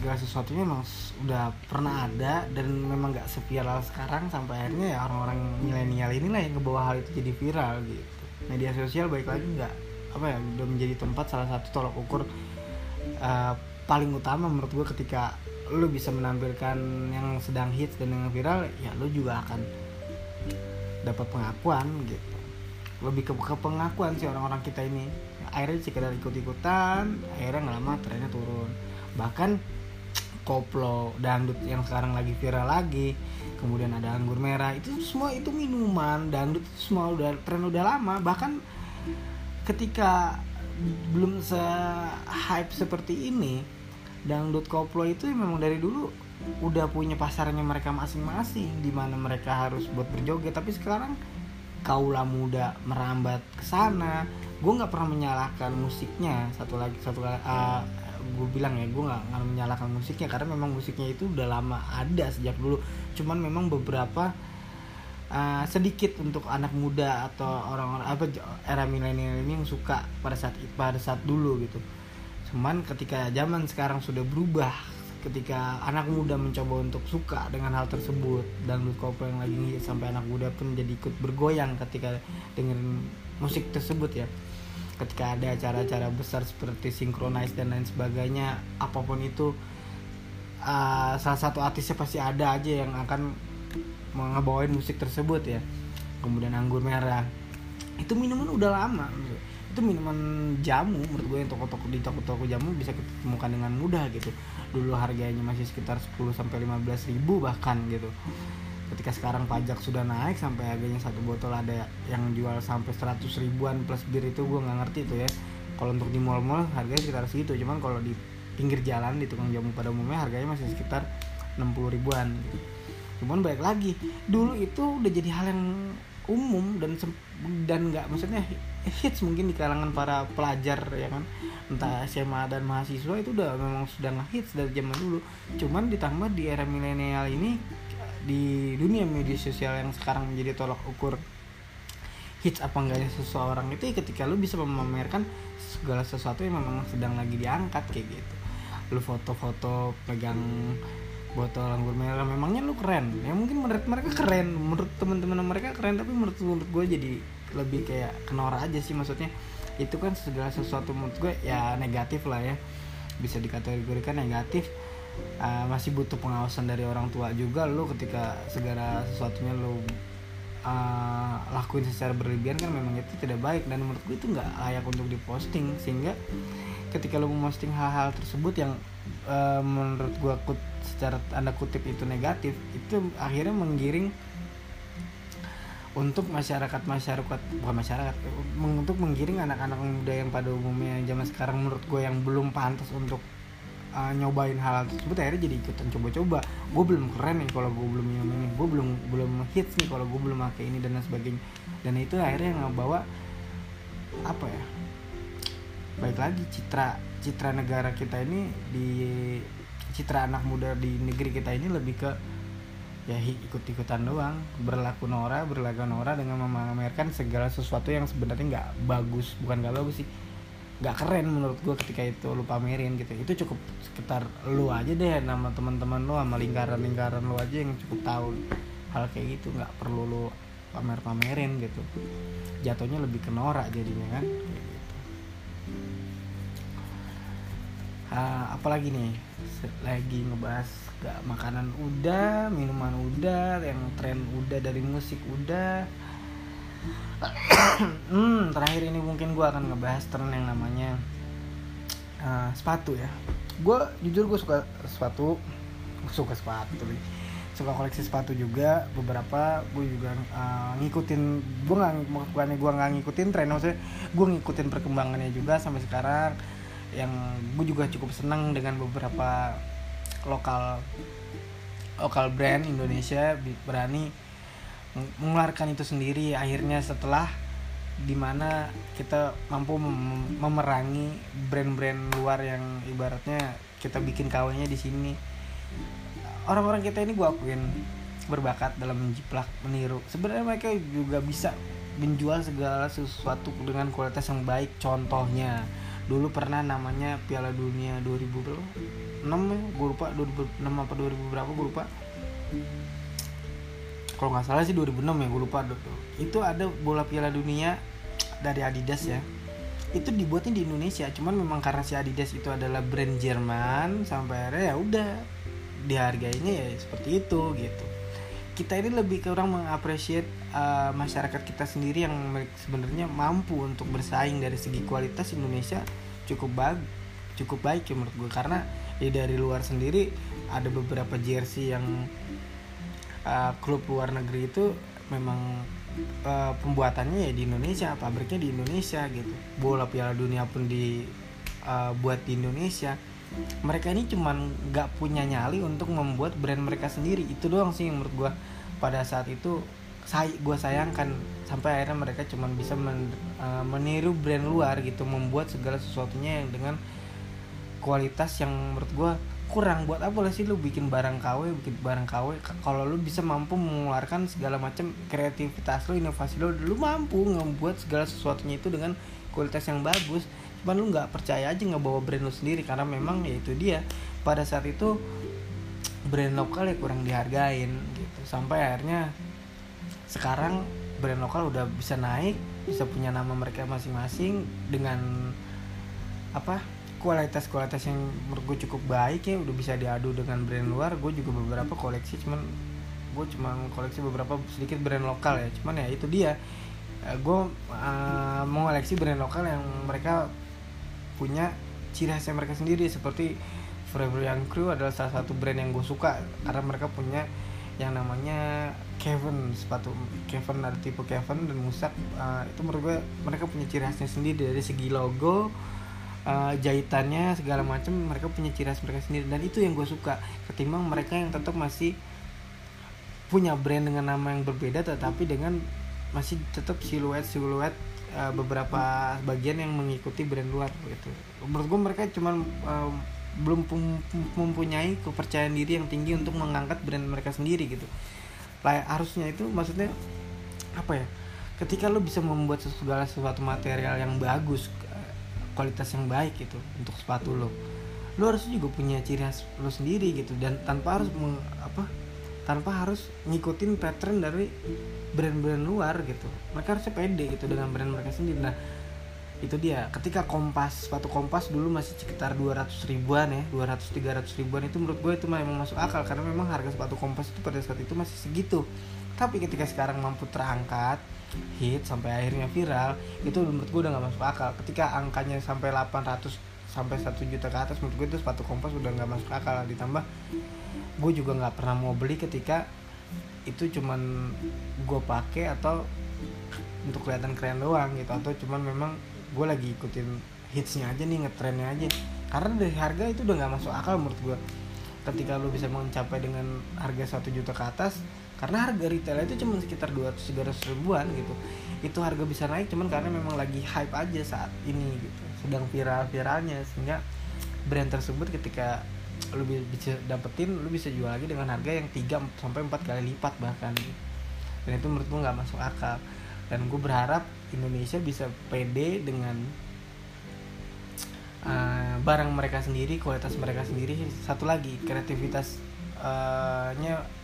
segala sesuatunya memang udah pernah ada dan memang gak seviral sekarang sampai akhirnya ya orang-orang milenial inilah yang kebawa hal itu jadi viral gitu. Media sosial baik lagi nggak apa ya udah menjadi tempat salah satu tolak ukur uh, paling utama menurut gue ketika lu bisa menampilkan yang sedang hits dan yang viral ya lu juga akan dapat pengakuan gitu. Lebih ke, ke pengakuan sih orang-orang kita ini. Akhirnya sekedar ikut-ikutan akhirnya nggak lama trennya turun. Bahkan koplo dangdut yang sekarang lagi viral lagi kemudian ada anggur merah itu semua itu minuman dangdut itu semua udah tren udah lama. Bahkan ketika belum se hype seperti ini dangdut koplo itu memang dari dulu udah punya pasarnya mereka masing-masing di mana mereka harus buat berjoget. Tapi sekarang kaula muda merambat ke sana. Gue nggak pernah menyalahkan musiknya. Satu lagi satu uh, gue bilang ya gue nggak menyalahkan musiknya karena memang musiknya itu udah lama ada sejak dulu. Cuman memang beberapa uh, sedikit untuk anak muda atau orang-orang apa era milenial ini yang suka pada saat pada saat dulu gitu. Cuman ketika zaman sekarang sudah berubah ketika anak muda mencoba untuk suka dengan hal tersebut dan lu yang lagi sampai anak muda pun jadi ikut bergoyang ketika dengerin musik tersebut ya ketika ada acara-acara besar seperti sinkronize dan lain sebagainya apa pun itu uh, salah satu artisnya pasti ada aja yang akan ngebawain musik tersebut ya. Kemudian anggur merah. Itu minuman udah lama itu minuman jamu menurut gue yang toko-toko di toko-toko jamu bisa kita dengan mudah gitu. Dulu harganya masih sekitar 10 sampai 15 ribu bahkan gitu ketika sekarang pajak sudah naik sampai harganya satu botol ada yang jual sampai 100 ribuan plus bir itu gue nggak ngerti tuh ya. Kalau untuk di mall-mall harganya sekitar segitu. Cuman kalau di pinggir jalan di tukang jamu pada umumnya harganya masih sekitar 60 ribuan. Cuman baik lagi dulu itu udah jadi hal yang umum dan dan nggak maksudnya hits mungkin di kalangan para pelajar ya kan. Entah SMA dan mahasiswa itu udah memang sudah hits dari zaman dulu. Cuman ditambah di era milenial ini di dunia media sosial yang sekarang menjadi tolak ukur hits apa enggaknya seseorang itu ya ketika lu bisa memamerkan segala sesuatu yang memang sedang lagi diangkat kayak gitu. Lu foto-foto pegang botol anggur merah memangnya lu keren? Ya mungkin menurut mereka keren menurut teman-teman mereka keren tapi menurut menurut gue jadi lebih kayak kenora aja sih maksudnya itu kan segala sesuatu menurut gue ya negatif lah ya. Bisa dikategorikan negatif uh, masih butuh pengawasan dari orang tua juga lu ketika segala sesuatunya lu uh, lakuin secara berlebihan kan memang itu tidak baik. Dan menurut gue itu nggak layak untuk diposting. Sehingga ketika lu memposting hal-hal tersebut yang uh, menurut gue secara tanda kutip itu negatif itu akhirnya menggiring untuk masyarakat masyarakat bukan masyarakat untuk menggiring anak-anak muda yang pada umumnya zaman sekarang menurut gue yang belum pantas untuk uh, nyobain hal, tersebut akhirnya jadi ikutan coba-coba. Gue belum keren nih kalau gue belum minum ini gue belum belum hits nih kalau gue belum pakai ini dan lain sebagainya. Dan itu akhirnya ngebawa apa ya baik lagi citra citra negara kita ini di citra anak muda di negeri kita ini lebih ke ya ikut-ikutan doang. Berlaku Nora berlaku Nora dengan memamerkan segala sesuatu yang sebenarnya nggak bagus. Bukan nggak bagus sih nggak keren menurut gue ketika itu lu pamerin gitu. Itu cukup sekitar lu aja deh nama teman-teman lu sama lingkaran-lingkaran lu aja yang cukup tahu hal kayak gitu. Nggak perlu lu pamer-pamerin gitu. Jatuhnya lebih ke norak jadinya kan. Uh, apalagi nih lagi ngebahas gak makanan udah minuman udah yang tren udah dari musik udah hmm, terakhir ini mungkin gue akan ngebahas tren yang namanya uh, sepatu ya. Gue jujur gue suka sepatu suka sepatu suka koleksi sepatu juga. Beberapa gue juga uh, ngikutin gue nggak bukannya gue nggak ngikutin tren maksudnya gue ngikutin perkembangannya juga sampai sekarang. Yang gue juga cukup senang dengan beberapa lokal lokal brand Indonesia berani mengeluarkan itu sendiri. Akhirnya setelah di mana kita mampu mem memerangi brand-brand luar yang ibaratnya kita bikin kawinnya di sini. Orang-orang kita ini gue akuin berbakat dalam menjiplak meniru. Sebenarnya mereka juga bisa menjual segala sesuatu dengan kualitas yang baik. Contohnya dulu pernah namanya Piala Dunia 2000 berapa? 6 ya? Gue lupa 2006 apa 2000 berapa gue lupa kalau nggak salah sih 2006 ya gue lupa. Itu ada bola Piala Dunia dari Adidas ya. Itu dibuatnya di Indonesia cuman memang karena si Adidas itu adalah brand Jerman sampai akhirnya ya udah dihargainya ya seperti itu gitu. Kita ini lebih ke orang mengapresiasi uh, masyarakat kita sendiri yang sebenarnya mampu untuk bersaing dari segi kualitas Indonesia cukup baik cukup baik ya menurut gue karena ya dari luar sendiri ada beberapa jersey yang uh, klub luar negeri itu memang uh, pembuatannya ya di Indonesia pabriknya di Indonesia gitu. Bola Piala Dunia pun dibuat uh, di Indonesia. Mereka ini cuman nggak punya nyali untuk membuat brand mereka sendiri. Itu doang sih yang menurut gue pada saat itu saya gue sayangkan sampai akhirnya mereka cuma bisa men, uh, meniru brand luar gitu membuat segala sesuatunya yang dengan kualitas yang menurut gue kurang. Buat apa lah sih lu bikin barang KW bikin barang KW kalau lu bisa mampu mengeluarkan segala macam kreativitas lu inovasi lu lu mampu membuat segala sesuatunya itu dengan kualitas yang bagus. Cuman lu nggak percaya aja nggak bawa brand lu sendiri karena memang ya itu dia. Pada saat itu brand lokal ya kurang dihargain gitu. Sampai akhirnya sekarang brand lokal udah bisa naik bisa punya nama mereka masing-masing dengan apa kualitas-kualitas yang menurut gue cukup baik ya udah bisa diadu dengan brand luar. Gue juga beberapa koleksi cuman gue cuma koleksi beberapa sedikit brand lokal ya. Cuman ya itu dia. Eh, gue uh, mau koleksi brand lokal yang mereka punya ciri khasnya mereka sendiri. Seperti Forever Young Crew adalah salah satu brand yang gue suka karena mereka punya yang namanya Kevin sepatu Kevin ada tipe Kevin dan Musak. Uh, itu menurut gue mereka punya ciri khasnya sendiri. Dari segi logo uh, jahitannya segala macam mereka punya ciri khas mereka sendiri. Dan itu yang gue suka ketimbang mereka yang tetap masih punya brand dengan nama yang berbeda tetapi dengan masih tetap siluet siluet uh, beberapa bagian yang mengikuti brand luar gitu. Menurut gue mereka cuman uh, belum mempunyai kepercayaan diri yang tinggi untuk mengangkat brand mereka sendiri gitu. Lah harusnya itu maksudnya apa ya ketika lo bisa membuat segala sesuatu material yang bagus kualitas yang baik gitu untuk sepatu lo. Lo harus juga punya ciri khas lo sendiri gitu dan tanpa harus meng, apa tanpa harus ngikutin pattern dari brand-brand luar gitu. Mereka harusnya pede gitu dengan brand mereka sendiri. Nah itu dia. Ketika kompas sepatu kompas dulu masih sekitar 200 ribuan ya 200 300 ribuan itu menurut gue itu memang masuk akal karena memang harga sepatu kompas itu pada saat itu masih segitu. Tapi ketika sekarang mampu terangkat hit sampai akhirnya viral itu menurut gue udah gak masuk akal. Ketika angkanya sampai 800 sampai 1 juta ke atas menurut gue itu sepatu kompas udah gak masuk akal. Ditambah gue juga nggak pernah mau beli ketika itu cuman gue pakai atau untuk kelihatan keren doang gitu. Atau cuman memang gue lagi ikutin hitsnya aja nih ngetrennya aja. Karena dari harga itu udah nggak masuk akal menurut gue ketika lo bisa mencapai dengan harga satu juta ke atas karena harga retail itu cuma sekitar 200-300 ribuan gitu. Itu harga bisa naik cuman karena memang lagi hype aja saat ini gitu. Sedang viral-viralnya sehingga brand tersebut ketika lu bisa dapetin lu bisa jual lagi dengan harga yang 3 sampai 4 kali lipat bahkan. Dan itu menurut gue nggak masuk akal. Dan gue berharap Indonesia bisa pede dengan uh, barang mereka sendiri kualitas mereka sendiri. Satu lagi kreativitasnya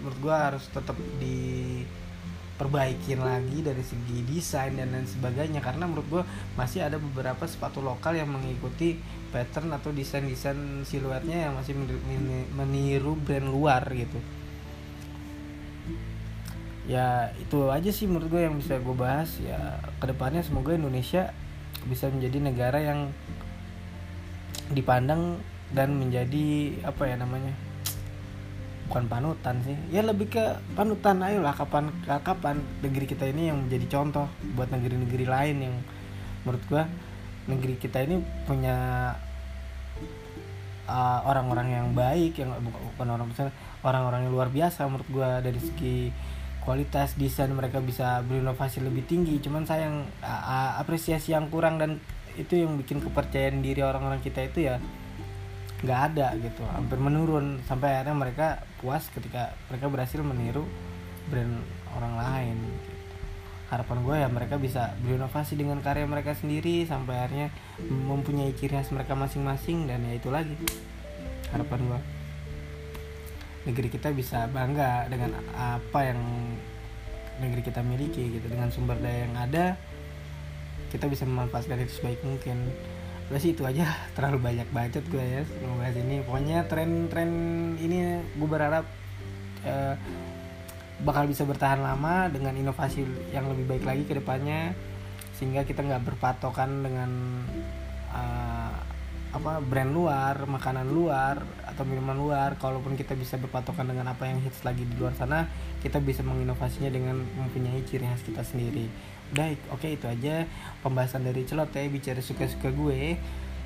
menurut gue harus tetap diperbaikin lagi dari segi desain dan lain sebagainya. Karena menurut gue masih ada beberapa sepatu lokal yang mengikuti pattern atau desain-desain siluetnya yang masih meniru brand luar gitu. Ya itu aja sih menurut gue yang bisa gue bahas. Ya ke depannya semoga Indonesia bisa menjadi negara yang dipandang dan menjadi apa ya namanya bukan panutan sih. Ya lebih ke panutan ayolah kapan kapan negeri kita ini yang menjadi contoh buat negeri-negeri lain yang menurut gua negeri kita ini punya uh, orang-orang uh, yang baik yang bukan orang orang-orang yang luar biasa menurut gua. Dari segi kualitas desain mereka bisa berinovasi lebih tinggi. Cuman sayang uh, apresiasi yang kurang dan itu yang bikin kepercayaan diri orang-orang kita itu ya nggak ada gitu hampir menurun. Sampai akhirnya mereka puas ketika mereka berhasil meniru brand orang lain. Harapan gue ya mereka bisa berinovasi dengan karya mereka sendiri sampai akhirnya mempunyai ciri khas mereka masing-masing dan ya itu lagi harapan gue negeri kita bisa bangga dengan apa yang negeri kita miliki gitu dengan sumber daya yang ada kita bisa memanfaatkan itu sebaik mungkin udah sih itu aja terlalu banyak bacot gue ya ngebahas ini pokoknya tren-tren ini gue berharap uh, bakal bisa bertahan lama dengan inovasi yang lebih baik lagi ke depannya sehingga kita nggak berpatokan dengan uh, apa brand luar, makanan luar atau minuman luar. Kalaupun kita bisa berpatokan dengan apa yang hits lagi di luar sana, kita bisa menginovasinya dengan mempunyai ciri khas kita sendiri. Baik, oke itu aja pembahasan dari celot ya bicara suka-suka gue.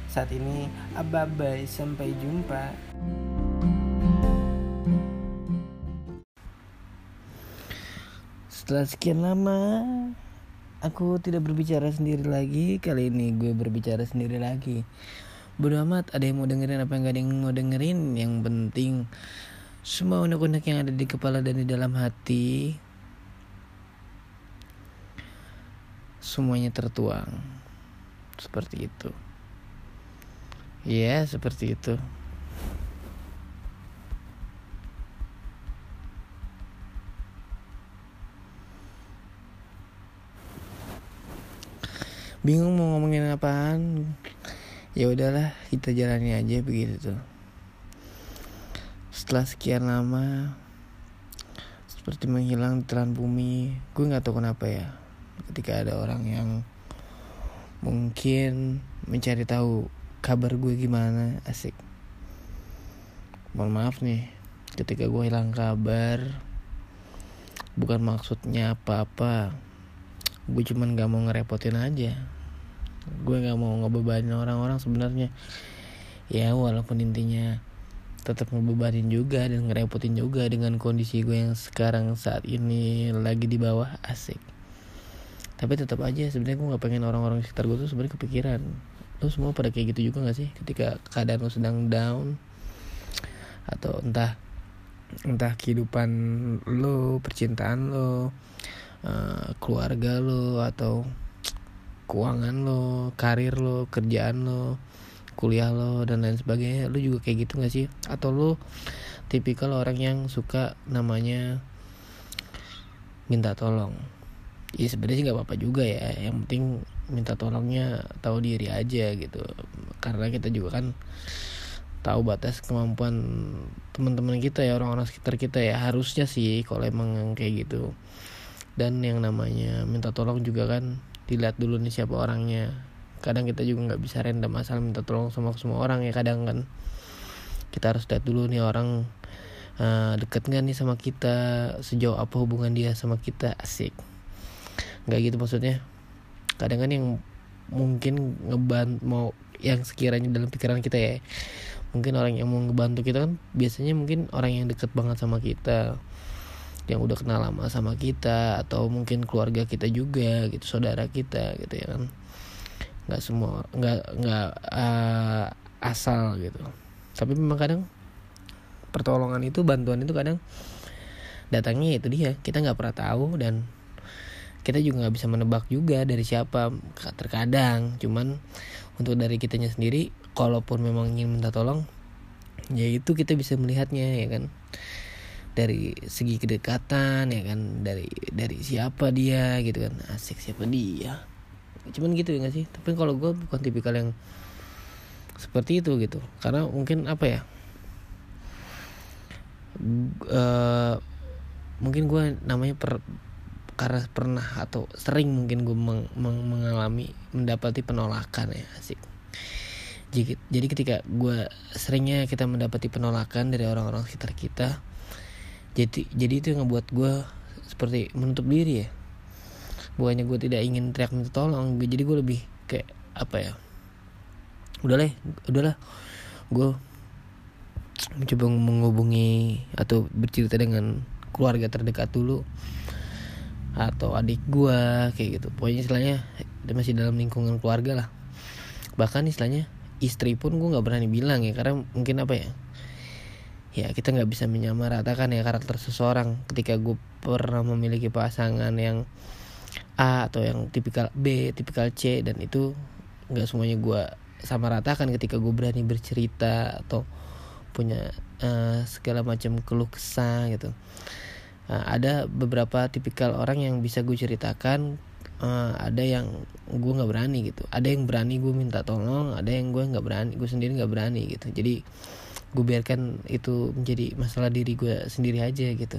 Saat ini, bye sampai jumpa. Setelah sekian lama, aku tidak berbicara sendiri lagi. Kali ini gue berbicara sendiri lagi. Bodo amat, ada yang mau dengerin apa yang gak ada yang mau dengerin. Yang penting, semua unek-unek yang ada di kepala dan di dalam hati semuanya tertuang. Seperti itu. Ya seperti itu. Bingung mau ngomongin apaan? Ya udahlah kita jalani aja begitu tuh. Setelah sekian lama seperti menghilang di telan bumi gue nggak tahu kenapa ya ketika ada orang yang mungkin mencari tahu kabar gue gimana asik. Mohon maaf nih ketika gue hilang kabar bukan maksudnya apa-apa. Gue cuman gak mau ngerepotin aja. Gue gak mau ngebebanin orang-orang sebenarnya. Ya walaupun intinya tetap ngebebanin juga dan ngerepotin juga dengan kondisi gue yang sekarang saat ini lagi di bawah asik tapi tetap aja sebenarnya gue nggak pengen orang-orang sekitar gue tuh sebenarnya kepikiran. Lo semua pada kayak gitu juga gak sih? Ketika keadaan lo sedang down atau entah entah kehidupan lo percintaan lo uh, keluarga lo atau keuangan lo karir lo kerjaan lo kuliah lo dan lain sebagainya lo juga kayak gitu gak sih? Atau lo tipikal orang yang suka namanya minta tolong ya sebenarnya sih nggak apa-apa juga ya. Yang penting minta tolongnya tahu diri aja gitu. Karena kita juga kan tahu batas kemampuan teman-teman kita ya orang-orang sekitar kita ya. Harusnya sih kalau emang kayak gitu. Dan yang namanya minta tolong juga kan dilihat dulu nih siapa orangnya. Kadang kita juga nggak bisa random asal minta tolong sama semua orang ya kadang kan. Kita harus lihat dulu nih orang uh, deket nggak nih sama kita sejauh apa hubungan dia sama kita asik nggak gitu maksudnya. Kadang kan yang mungkin ngebantu mau yang sekiranya dalam pikiran kita ya mungkin orang yang mau ngebantu kita kan biasanya mungkin orang yang deket banget sama kita yang udah kenal lama sama kita atau mungkin keluarga kita juga gitu saudara kita gitu ya kan. Nggak semua nggak nggak uh, asal gitu. Tapi memang kadang pertolongan itu bantuan itu kadang datangnya itu dia. Kita nggak pernah tahu dan kita juga nggak bisa menebak juga dari siapa terkadang. Cuman untuk dari kitanya sendiri kalaupun memang ingin minta tolong ya itu kita bisa melihatnya ya kan. Dari segi kedekatan ya kan dari dari siapa dia gitu kan. Asik siapa dia. Cuman gitu ya gak sih? Tapi kalau gue bukan tipikal yang seperti itu gitu. Karena mungkin apa ya? Uh, mungkin gue namanya per karena pernah atau sering mungkin gue meng, meng, mengalami mendapati penolakan ya asik. Jadi, jadi ketika gue seringnya kita mendapati penolakan dari orang-orang sekitar kita jadi jadi itu yang ngebuat gue seperti menutup diri ya. Bukannya gue tidak ingin teriak minta tolong jadi gue lebih kayak apa ya udahlah udahlah gue mencoba menghubungi atau bercerita dengan keluarga terdekat dulu atau adik gua kayak gitu. Pokoknya istilahnya masih dalam lingkungan keluarga lah. Bahkan istilahnya istri pun gue nggak berani bilang ya karena mungkin apa ya? Ya kita nggak bisa menyamaratakan ya karakter seseorang ketika gue pernah memiliki pasangan yang A atau yang tipikal B tipikal C dan itu nggak semuanya gue sama ratakan ketika gue berani bercerita atau punya uh, segala macam keluh kesah gitu uh, ada beberapa tipikal orang yang bisa gue ceritakan uh, ada yang gue nggak berani gitu. Ada yang berani gue minta tolong ada yang gue nggak berani gue sendiri nggak berani gitu. Jadi gue biarkan itu menjadi masalah diri gue sendiri aja gitu.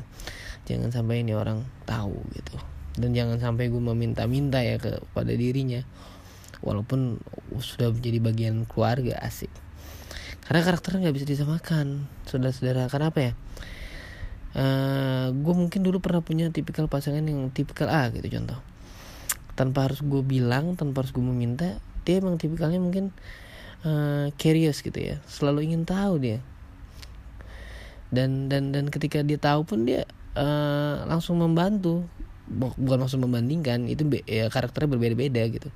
Jangan sampai ini orang tahu gitu. Dan jangan sampai gue meminta-minta ya kepada dirinya. Walaupun sudah menjadi bagian keluarga asik. Karena karakternya nggak bisa disamakan saudara-saudara. Karena apa ya uh, eh, gue mungkin dulu pernah punya tipikal pasangan yang tipikal A gitu contoh. Tanpa harus gue bilang tanpa harus gue meminta dia emang tipikalnya mungkin uh, curious gitu ya. Selalu ingin tahu dia. Dan dan dan ketika dia tahu pun dia uh, langsung membantu. Bukan langsung membandingkan itu ya karakternya berbeda-beda gitu.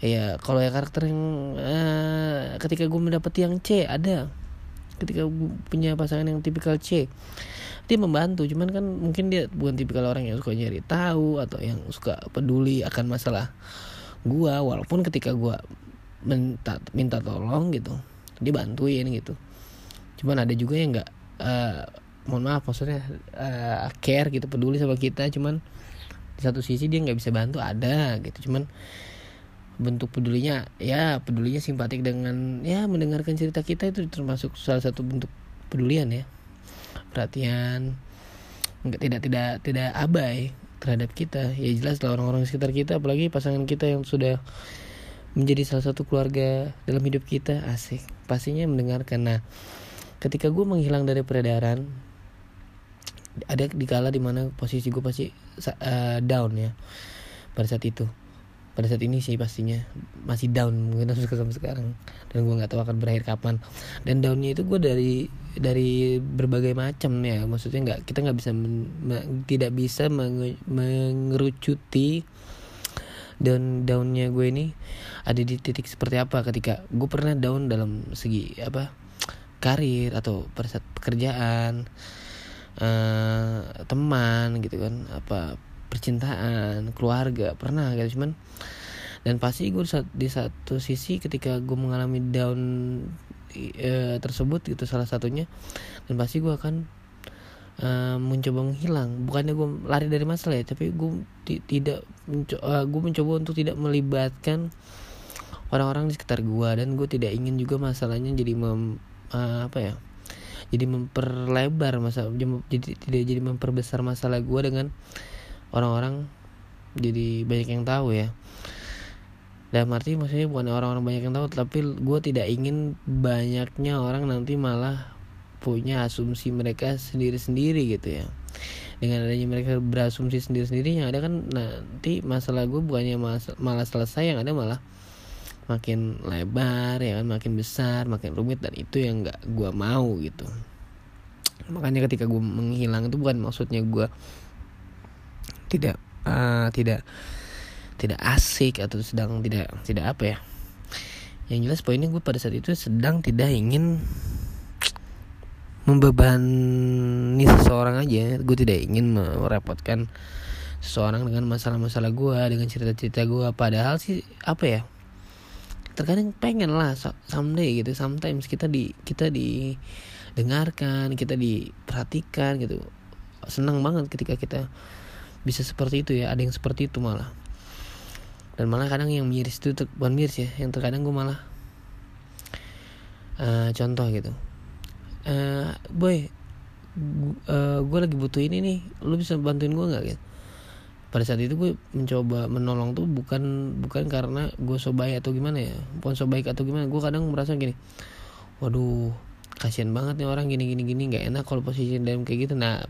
Ya kalau ya karakter yang uh, ketika gue mendapati yang C ada. Ketika gue punya pasangan yang tipikal C dia membantu. Cuman kan mungkin dia bukan tipikal orang yang suka nyari tahu atau yang suka peduli akan masalah gue walaupun ketika gue minta minta tolong gitu dia bantuin gitu. Cuman ada juga yang nggak uh, mohon maaf maksudnya uh, care gitu peduli sama kita. Cuman di satu sisi dia nggak bisa bantu ada gitu. Cuman bentuk pedulinya ya pedulinya simpatik dengan ya mendengarkan cerita kita itu termasuk salah satu bentuk pedulian ya perhatian nggak tidak tidak tidak abai terhadap kita. Ya jelas lah orang-orang sekitar kita apalagi pasangan kita yang sudah menjadi salah satu keluarga dalam hidup kita asik. Pastinya mendengarkan. Nah ketika gue menghilang dari peredaran ada di kala di mana posisi gue pasti uh, down ya pada saat itu. Pada saat ini sih pastinya masih down mungkin sampai sekarang. Dan gue nggak tahu akan berakhir kapan. Dan downnya itu gue dari dari berbagai macam ya. Maksudnya nggak kita nggak bisa men, me, tidak bisa menge, mengerucuti down downnya gue ini ada di titik seperti apa ketika gue pernah down dalam segi apa karir atau pekerjaan uh, teman gitu kan apa percintaan keluarga pernah gitu. Cuman dan pasti gue di satu sisi ketika gue mengalami down e, tersebut gitu salah satunya. Dan pasti gue akan e, mencoba menghilang. Bukannya gue lari dari masalah ya tapi gue tidak menco uh, gue mencoba untuk tidak melibatkan orang-orang di sekitar gue dan gue tidak ingin juga masalahnya jadi mem, uh, apa ya jadi memperlebar masa jadi tidak jadi memperbesar masalah gue dengan orang-orang. Jadi banyak yang tahu ya dan arti maksudnya bukan orang-orang banyak yang tahu tapi gue tidak ingin banyaknya orang nanti malah punya asumsi mereka sendiri-sendiri gitu ya. Dengan adanya mereka berasumsi sendiri-sendiri yang ada kan nanti masalah gue bukannya malah selesai yang ada malah makin lebar ya kan makin besar makin rumit dan itu yang nggak gue mau gitu. Makanya ketika gue menghilang itu bukan maksudnya gue tidak uh, tidak tidak asik atau sedang tidak tidak apa ya. Yang jelas poinnya gue pada saat itu sedang tidak ingin membebani seseorang aja. Gue tidak ingin merepotkan seseorang dengan masalah-masalah gue dengan cerita-cerita gue padahal sih apa ya terkadang pengen lah someday gitu sometimes kita di kita didengarkan kita diperhatikan gitu. Senang banget ketika kita bisa seperti itu ya ada yang seperti itu malah dan malah kadang yang miris itu bukan miris ya yang terkadang gue malah uh, contoh gitu. Uh, boy uh, gue lagi butuh ini nih lu bisa bantuin gue nggak gitu? Pada saat itu gue mencoba menolong tuh bukan bukan karena gue so baik atau gimana ya bukan so baik atau gimana gue kadang merasa gini waduh kasihan banget nih orang gini gini gini nggak enak kalau posisi dalam kayak gitu. Nah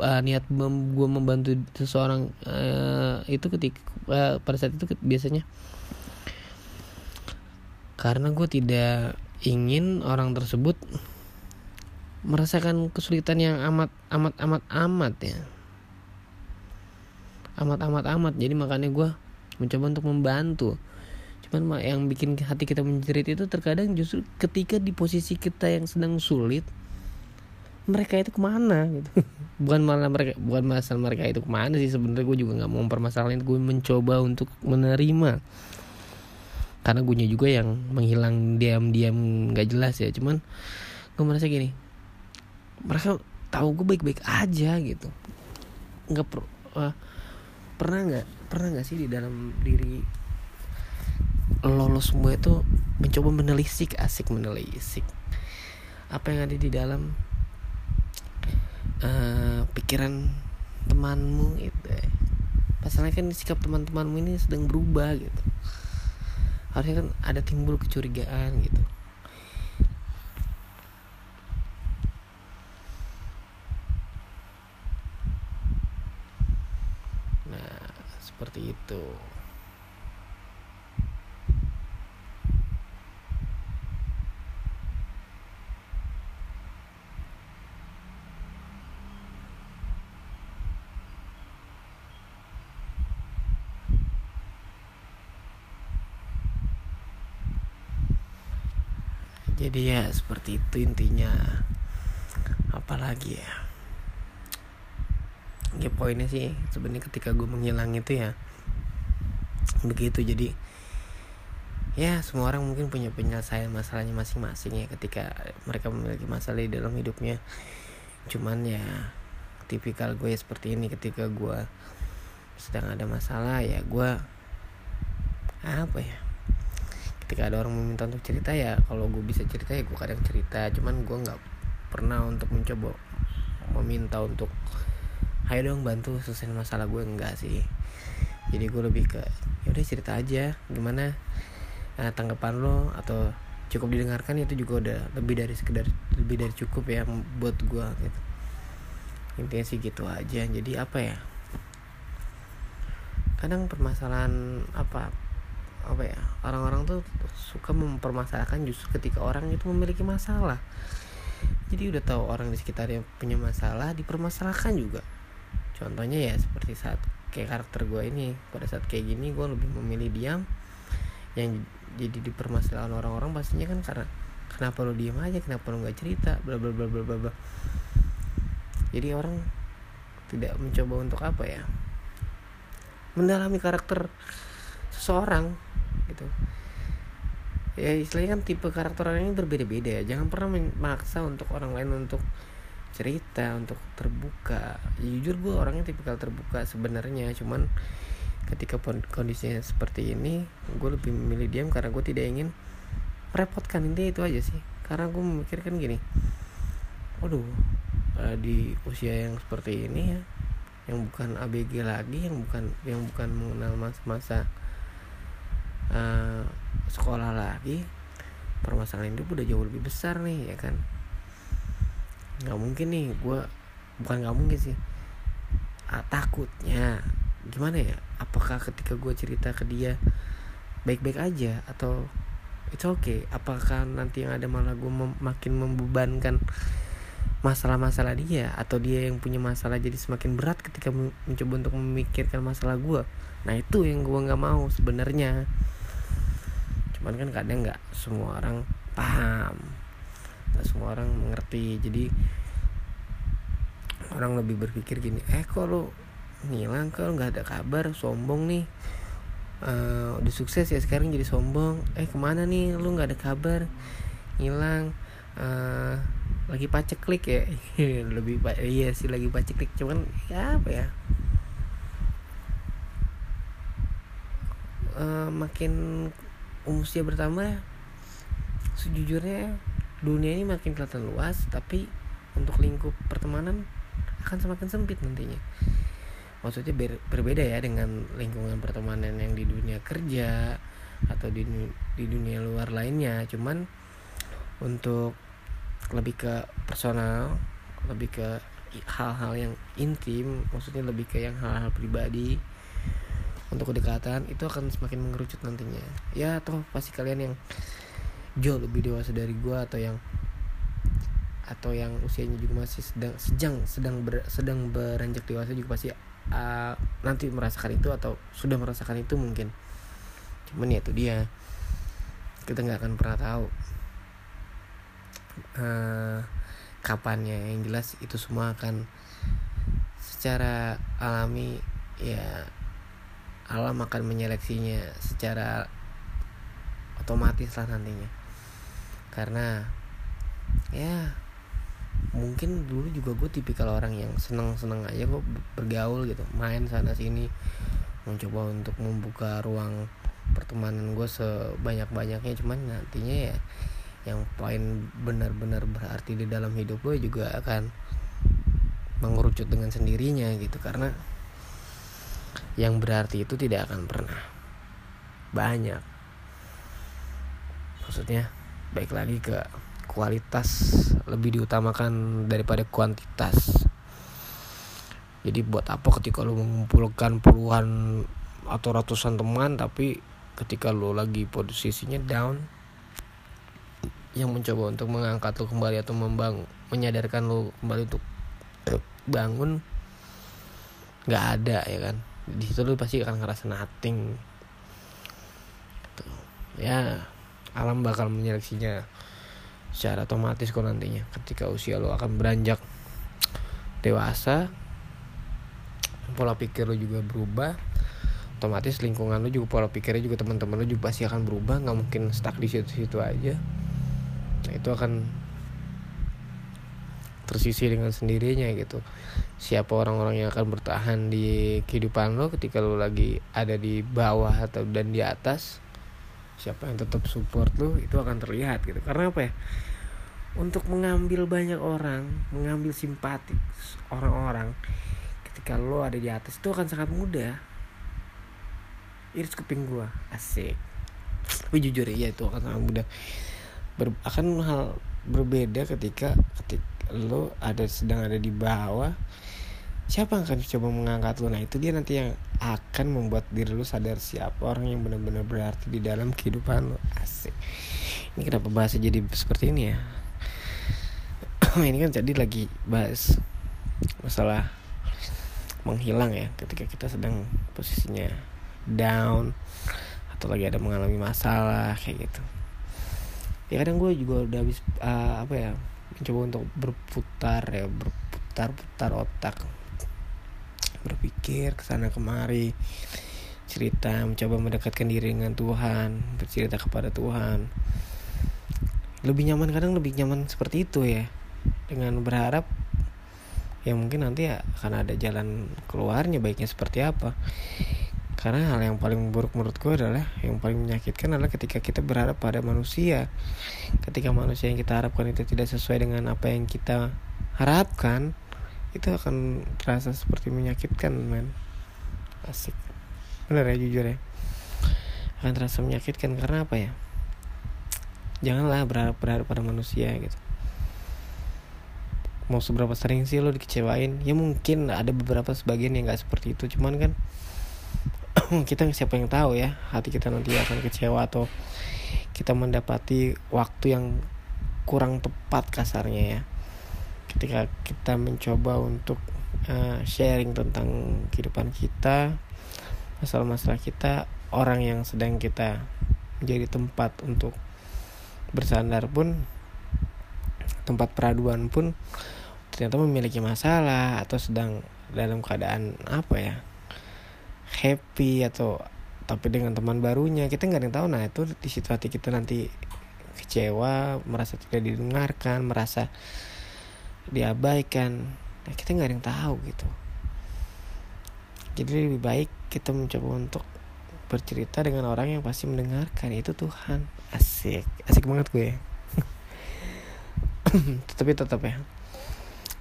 uh, niat mem gue membantu seseorang uh, itu ketika uh, pada saat itu biasanya karena gue tidak ingin orang tersebut merasakan kesulitan yang amat amat amat amat ya. Amat amat amat. Jadi makanya gue mencoba untuk membantu. Cuman yang bikin hati kita menjerit itu terkadang justru ketika di posisi kita yang sedang sulit mereka itu ke mana gitu. Bukan malah mereka bukan masalah mereka itu ke mana sih sebenarnya gue juga nggak mau mempermasalahin gue mencoba untuk menerima. Karena gue juga yang menghilang diam-diam nggak jelas ya cuman gue merasa gini mereka tahu gue baik-baik aja gitu. Nggak per, uh, pernah nggak pernah nggak sih di dalam diri lolos semua itu mencoba menelisik asik menelisik. Apa yang ada di dalam uh, pikiran temanmu itu pasalnya kan sikap teman-temanmu ini sedang berubah gitu. Harusnya kan ada timbul kecurigaan gitu. Seperti itu jadi ya seperti itu intinya. Apalagi ya? Ya poinnya sih sebenarnya ketika gue menghilang itu ya begitu. Jadi ya semua orang mungkin punya penyelesaian masalahnya masing-masing ya ketika mereka memiliki masalah di dalam hidupnya. Cuman ya tipikal gue ya seperti ini ketika gue sedang ada masalah ya gue apa ya ketika ada orang meminta untuk cerita ya kalau gue bisa cerita ya gue kadang cerita. Cuman gue nggak pernah untuk mencoba meminta untuk ayo dong bantu selesai masalah gue enggak sih. Jadi gue lebih ke ya udah cerita aja gimana nah, tanggapan lo? Atau cukup didengarkan itu juga udah lebih dari sekedar lebih dari cukup ya buat gue gitu. Intinya sih gitu aja. Jadi apa ya? Kadang permasalahan apa apa ya orang-orang tuh suka mempermasalahkan justru ketika orang itu memiliki masalah. Jadi udah tahu orang di sekitarnya punya masalah dipermasalahkan juga. Contohnya ya seperti saat kayak karakter gue ini pada saat kayak gini gue lebih memilih diam. Yang jadi dipermasalahan orang-orang pastinya kan karena kenapa lo diam aja kenapa lo nggak cerita bla bla bla bla bla bla. Jadi orang tidak mencoba untuk apa ya mendalami karakter seseorang gitu. Ya istilahnya kan tipe karakter orang ini berbeda-beda ya. Jangan pernah memaksa untuk orang lain untuk cerita untuk terbuka. Ya, jujur gue orangnya tipikal terbuka sebenarnya. Cuman ketika kondisinya seperti ini gue lebih memilih diam karena gue tidak ingin merepotkan. Intinya itu aja sih. Karena gue memikirkan gini waduh eh, di usia yang seperti ini ya yang bukan ABG lagi yang bukan yang bukan mengenal masa-masa uh, sekolah lagi permasalahan hidup udah jauh lebih besar nih ya kan? Nggak mungkin nih gue bukan nggak mungkin sih. Ah, takutnya gimana ya? Apakah ketika gue cerita ke dia baik-baik aja atau it's okay? Apakah nanti yang ada malah gue mem makin membebankan masalah-masalah dia atau dia yang punya masalah jadi semakin berat ketika mencoba untuk memikirkan masalah gue nah itu yang gue nggak mau sebenarnya cuman kan kadang nggak semua orang paham. Nggak semua orang mengerti. Jadi orang lebih berpikir gini eh kok lo ngilang? Kalau nggak ada kabar? Sombong nih. Uh, udah sukses ya sekarang jadi sombong. Eh ke mana nih? Lu nggak ada kabar? Ngilang. Uh, lagi paceklik ya. Lebih iya sih lagi paceklik cuman ya apa ya? Uh, makin usia bertambah sejujurnya dunia ini makin kelihatan luas tapi untuk lingkup pertemanan akan semakin sempit nantinya. Maksudnya ber berbeda ya dengan lingkungan pertemanan yang di dunia kerja atau di di dunia luar lainnya. Cuman untuk lebih ke personal lebih ke hal-hal yang intim maksudnya lebih ke yang hal-hal pribadi untuk kedekatan itu akan semakin mengerucut nantinya. Ya toh pasti kalian yang jauh lebih dewasa dari gue atau yang atau yang usianya juga masih sedang sejang sedang ber, sedang beranjak dewasa juga pasti uh, nanti merasakan itu atau sudah merasakan itu mungkin. Cuman ya itu dia. Kita nggak akan pernah tahu uh, kapannya. Yang jelas itu semua akan secara alami ya alam akan menyeleksinya secara otomatis lah nantinya. Karena ya mungkin dulu juga gue tipikal orang yang seneng seneng aja kok bergaul gitu main sana sini mencoba untuk membuka ruang pertemanan gue sebanyak banyaknya cuman nantinya ya yang paling benar-benar berarti di dalam hidup gue juga akan mengerucut dengan sendirinya gitu. Karena yang berarti itu tidak akan pernah. Banyak. Maksudnya baik lagi ke kualitas lebih diutamakan daripada kuantitas. Jadi buat apa ketika lu mengumpulkan puluhan atau ratusan teman tapi ketika lu lagi posisinya down yang mencoba untuk mengangkat lu kembali atau membangun menyadarkan lu kembali untuk bangun nggak ada ya kan di situ lu pasti akan ngerasa nothing. Ya alam bakal menyeleksinya secara otomatis kok nantinya. Ketika usia lo akan beranjak dewasa pola pikir lo juga berubah otomatis lingkungan lo juga pola pikirnya juga teman-teman lo juga pasti akan berubah. Nggak mungkin stuck di situ-situ aja. Nah, itu akan tersisi dengan sendirinya gitu siapa orang-orang yang akan bertahan di kehidupan lo ketika lo lagi ada di bawah atau dan di atas siapa yang tetap support lu itu akan terlihat gitu. Karena apa ya? Untuk mengambil banyak orang mengambil simpati orang-orang ketika lo ada di atas itu akan sangat mudah. Iris kuping gua. Asik. Tapi jujur ya itu akan sangat mudah. Ber, akan hal berbeda ketika ketika lo ada sedang ada di bawah siapa yang akan coba mengangkat lu? Nah itu dia nanti yang akan membuat diri lu sadar siapa orang yang benar-benar berarti di dalam kehidupan lu. Asik. Ini kenapa bahasa jadi seperti ini ya? Ini kan jadi lagi bahas masalah menghilang ya ketika kita sedang posisinya down atau lagi ada mengalami masalah kayak gitu. Ya kadang gue juga udah habis uh, apa ya mencoba untuk berputar ya berputar-putar otak berpikir ke sana kemari cerita mencoba mendekatkan diri dengan Tuhan bercerita kepada Tuhan. Lebih nyaman kadang lebih nyaman seperti itu ya. Dengan berharap ya mungkin nanti ya akan ada jalan keluarnya baiknya seperti apa. Karena hal yang paling buruk menurut gue adalah yang paling menyakitkan adalah ketika kita berharap pada manusia. Ketika manusia yang kita harapkan itu tidak sesuai dengan apa yang kita harapkan itu akan terasa seperti menyakitkan men. Asik. Bener ya jujur ya. Akan terasa menyakitkan karena apa ya? Janganlah berharap berharap pada manusia gitu. Mau seberapa sering sih lo dikecewain? Ya mungkin ada beberapa sebagian yang nggak seperti itu. Cuman kan kita siapa yang tahu ya hati kita nanti akan kecewa atau kita mendapati waktu yang kurang tepat kasarnya ya ketika kita mencoba untuk uh, sharing tentang kehidupan kita masalah-masalah kita orang yang sedang kita menjadi tempat untuk bersandar pun tempat peraduan pun ternyata memiliki masalah atau sedang dalam keadaan apa ya happy atau tapi dengan teman barunya. Kita nggak ada yang tahu. Nah itu di situ hati kita nanti kecewa merasa tidak didengarkan merasa diabaikan. Nah kita nggak ada yang tahu gitu. Jadi lebih baik kita mencoba untuk bercerita dengan orang yang pasti mendengarkan itu Tuhan. Asik. Asik banget gue. Tetapi tetap ya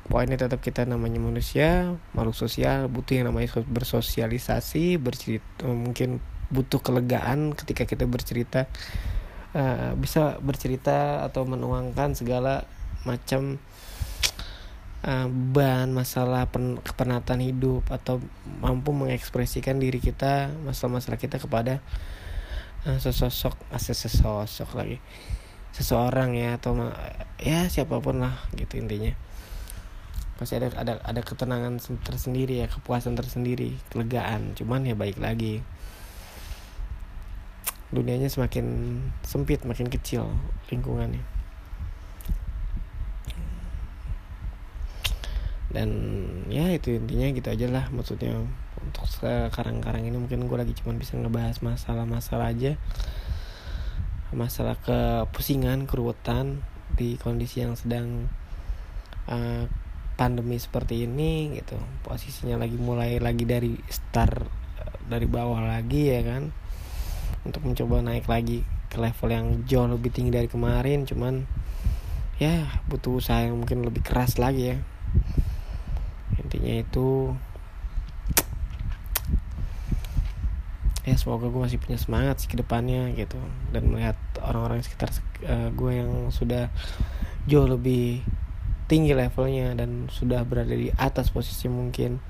poinnya tetap kita namanya manusia makhluk sosial butuh yang namanya bersosialisasi bercerita mungkin butuh kelegaan ketika kita bercerita uh, bisa bercerita atau menuangkan segala macam beban masalah pen kepenatan hidup atau mampu mengekspresikan diri kita masalah-masalah kita kepada uh, sesosok asal sesosok lagi. Seseorang ya atau ya siapa pun lah gitu intinya. Pasti ada ada ada ketenangan tersendiri ya kepuasan tersendiri kelegaan. Cuman ya baik lagi. Dunianya semakin sempit makin kecil lingkungannya dan ya itu intinya gitu aja lah. Maksudnya untuk sekarang-karang ini mungkin gue lagi cuma bisa ngebahas masalah-masalah aja. Masalah kepusingan keruwetan di kondisi yang sedang uh, pandemi seperti ini gitu. Posisinya lagi mulai lagi dari start dari bawah lagi ya kan. Untuk mencoba naik lagi ke level yang jauh lebih tinggi dari kemarin. Cuman ya butuh usaha yang mungkin lebih keras lagi ya intinya itu ya semoga gue masih punya semangat sih ke depannya gitu. Dan melihat orang-orang sekitar uh, gue yang sudah jauh lebih tinggi levelnya dan sudah berada di atas posisi mungkin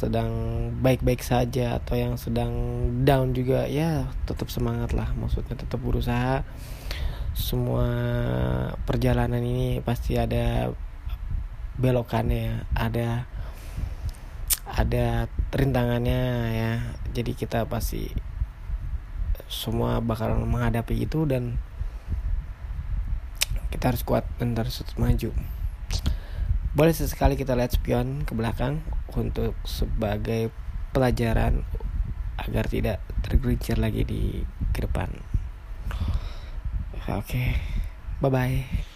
sedang baik-baik saja atau yang sedang down juga ya tetap semangat lah. Maksudnya tetap berusaha. Semua perjalanan ini pasti ada belokannya ada ada rintangannya ya. Jadi kita pasti semua bakal menghadapi itu dan kita harus kuat dan terus maju. Boleh sesekali kita lihat spion ke belakang untuk sebagai pelajaran agar tidak tergelincir lagi di ke depan. Oke okay. bye bye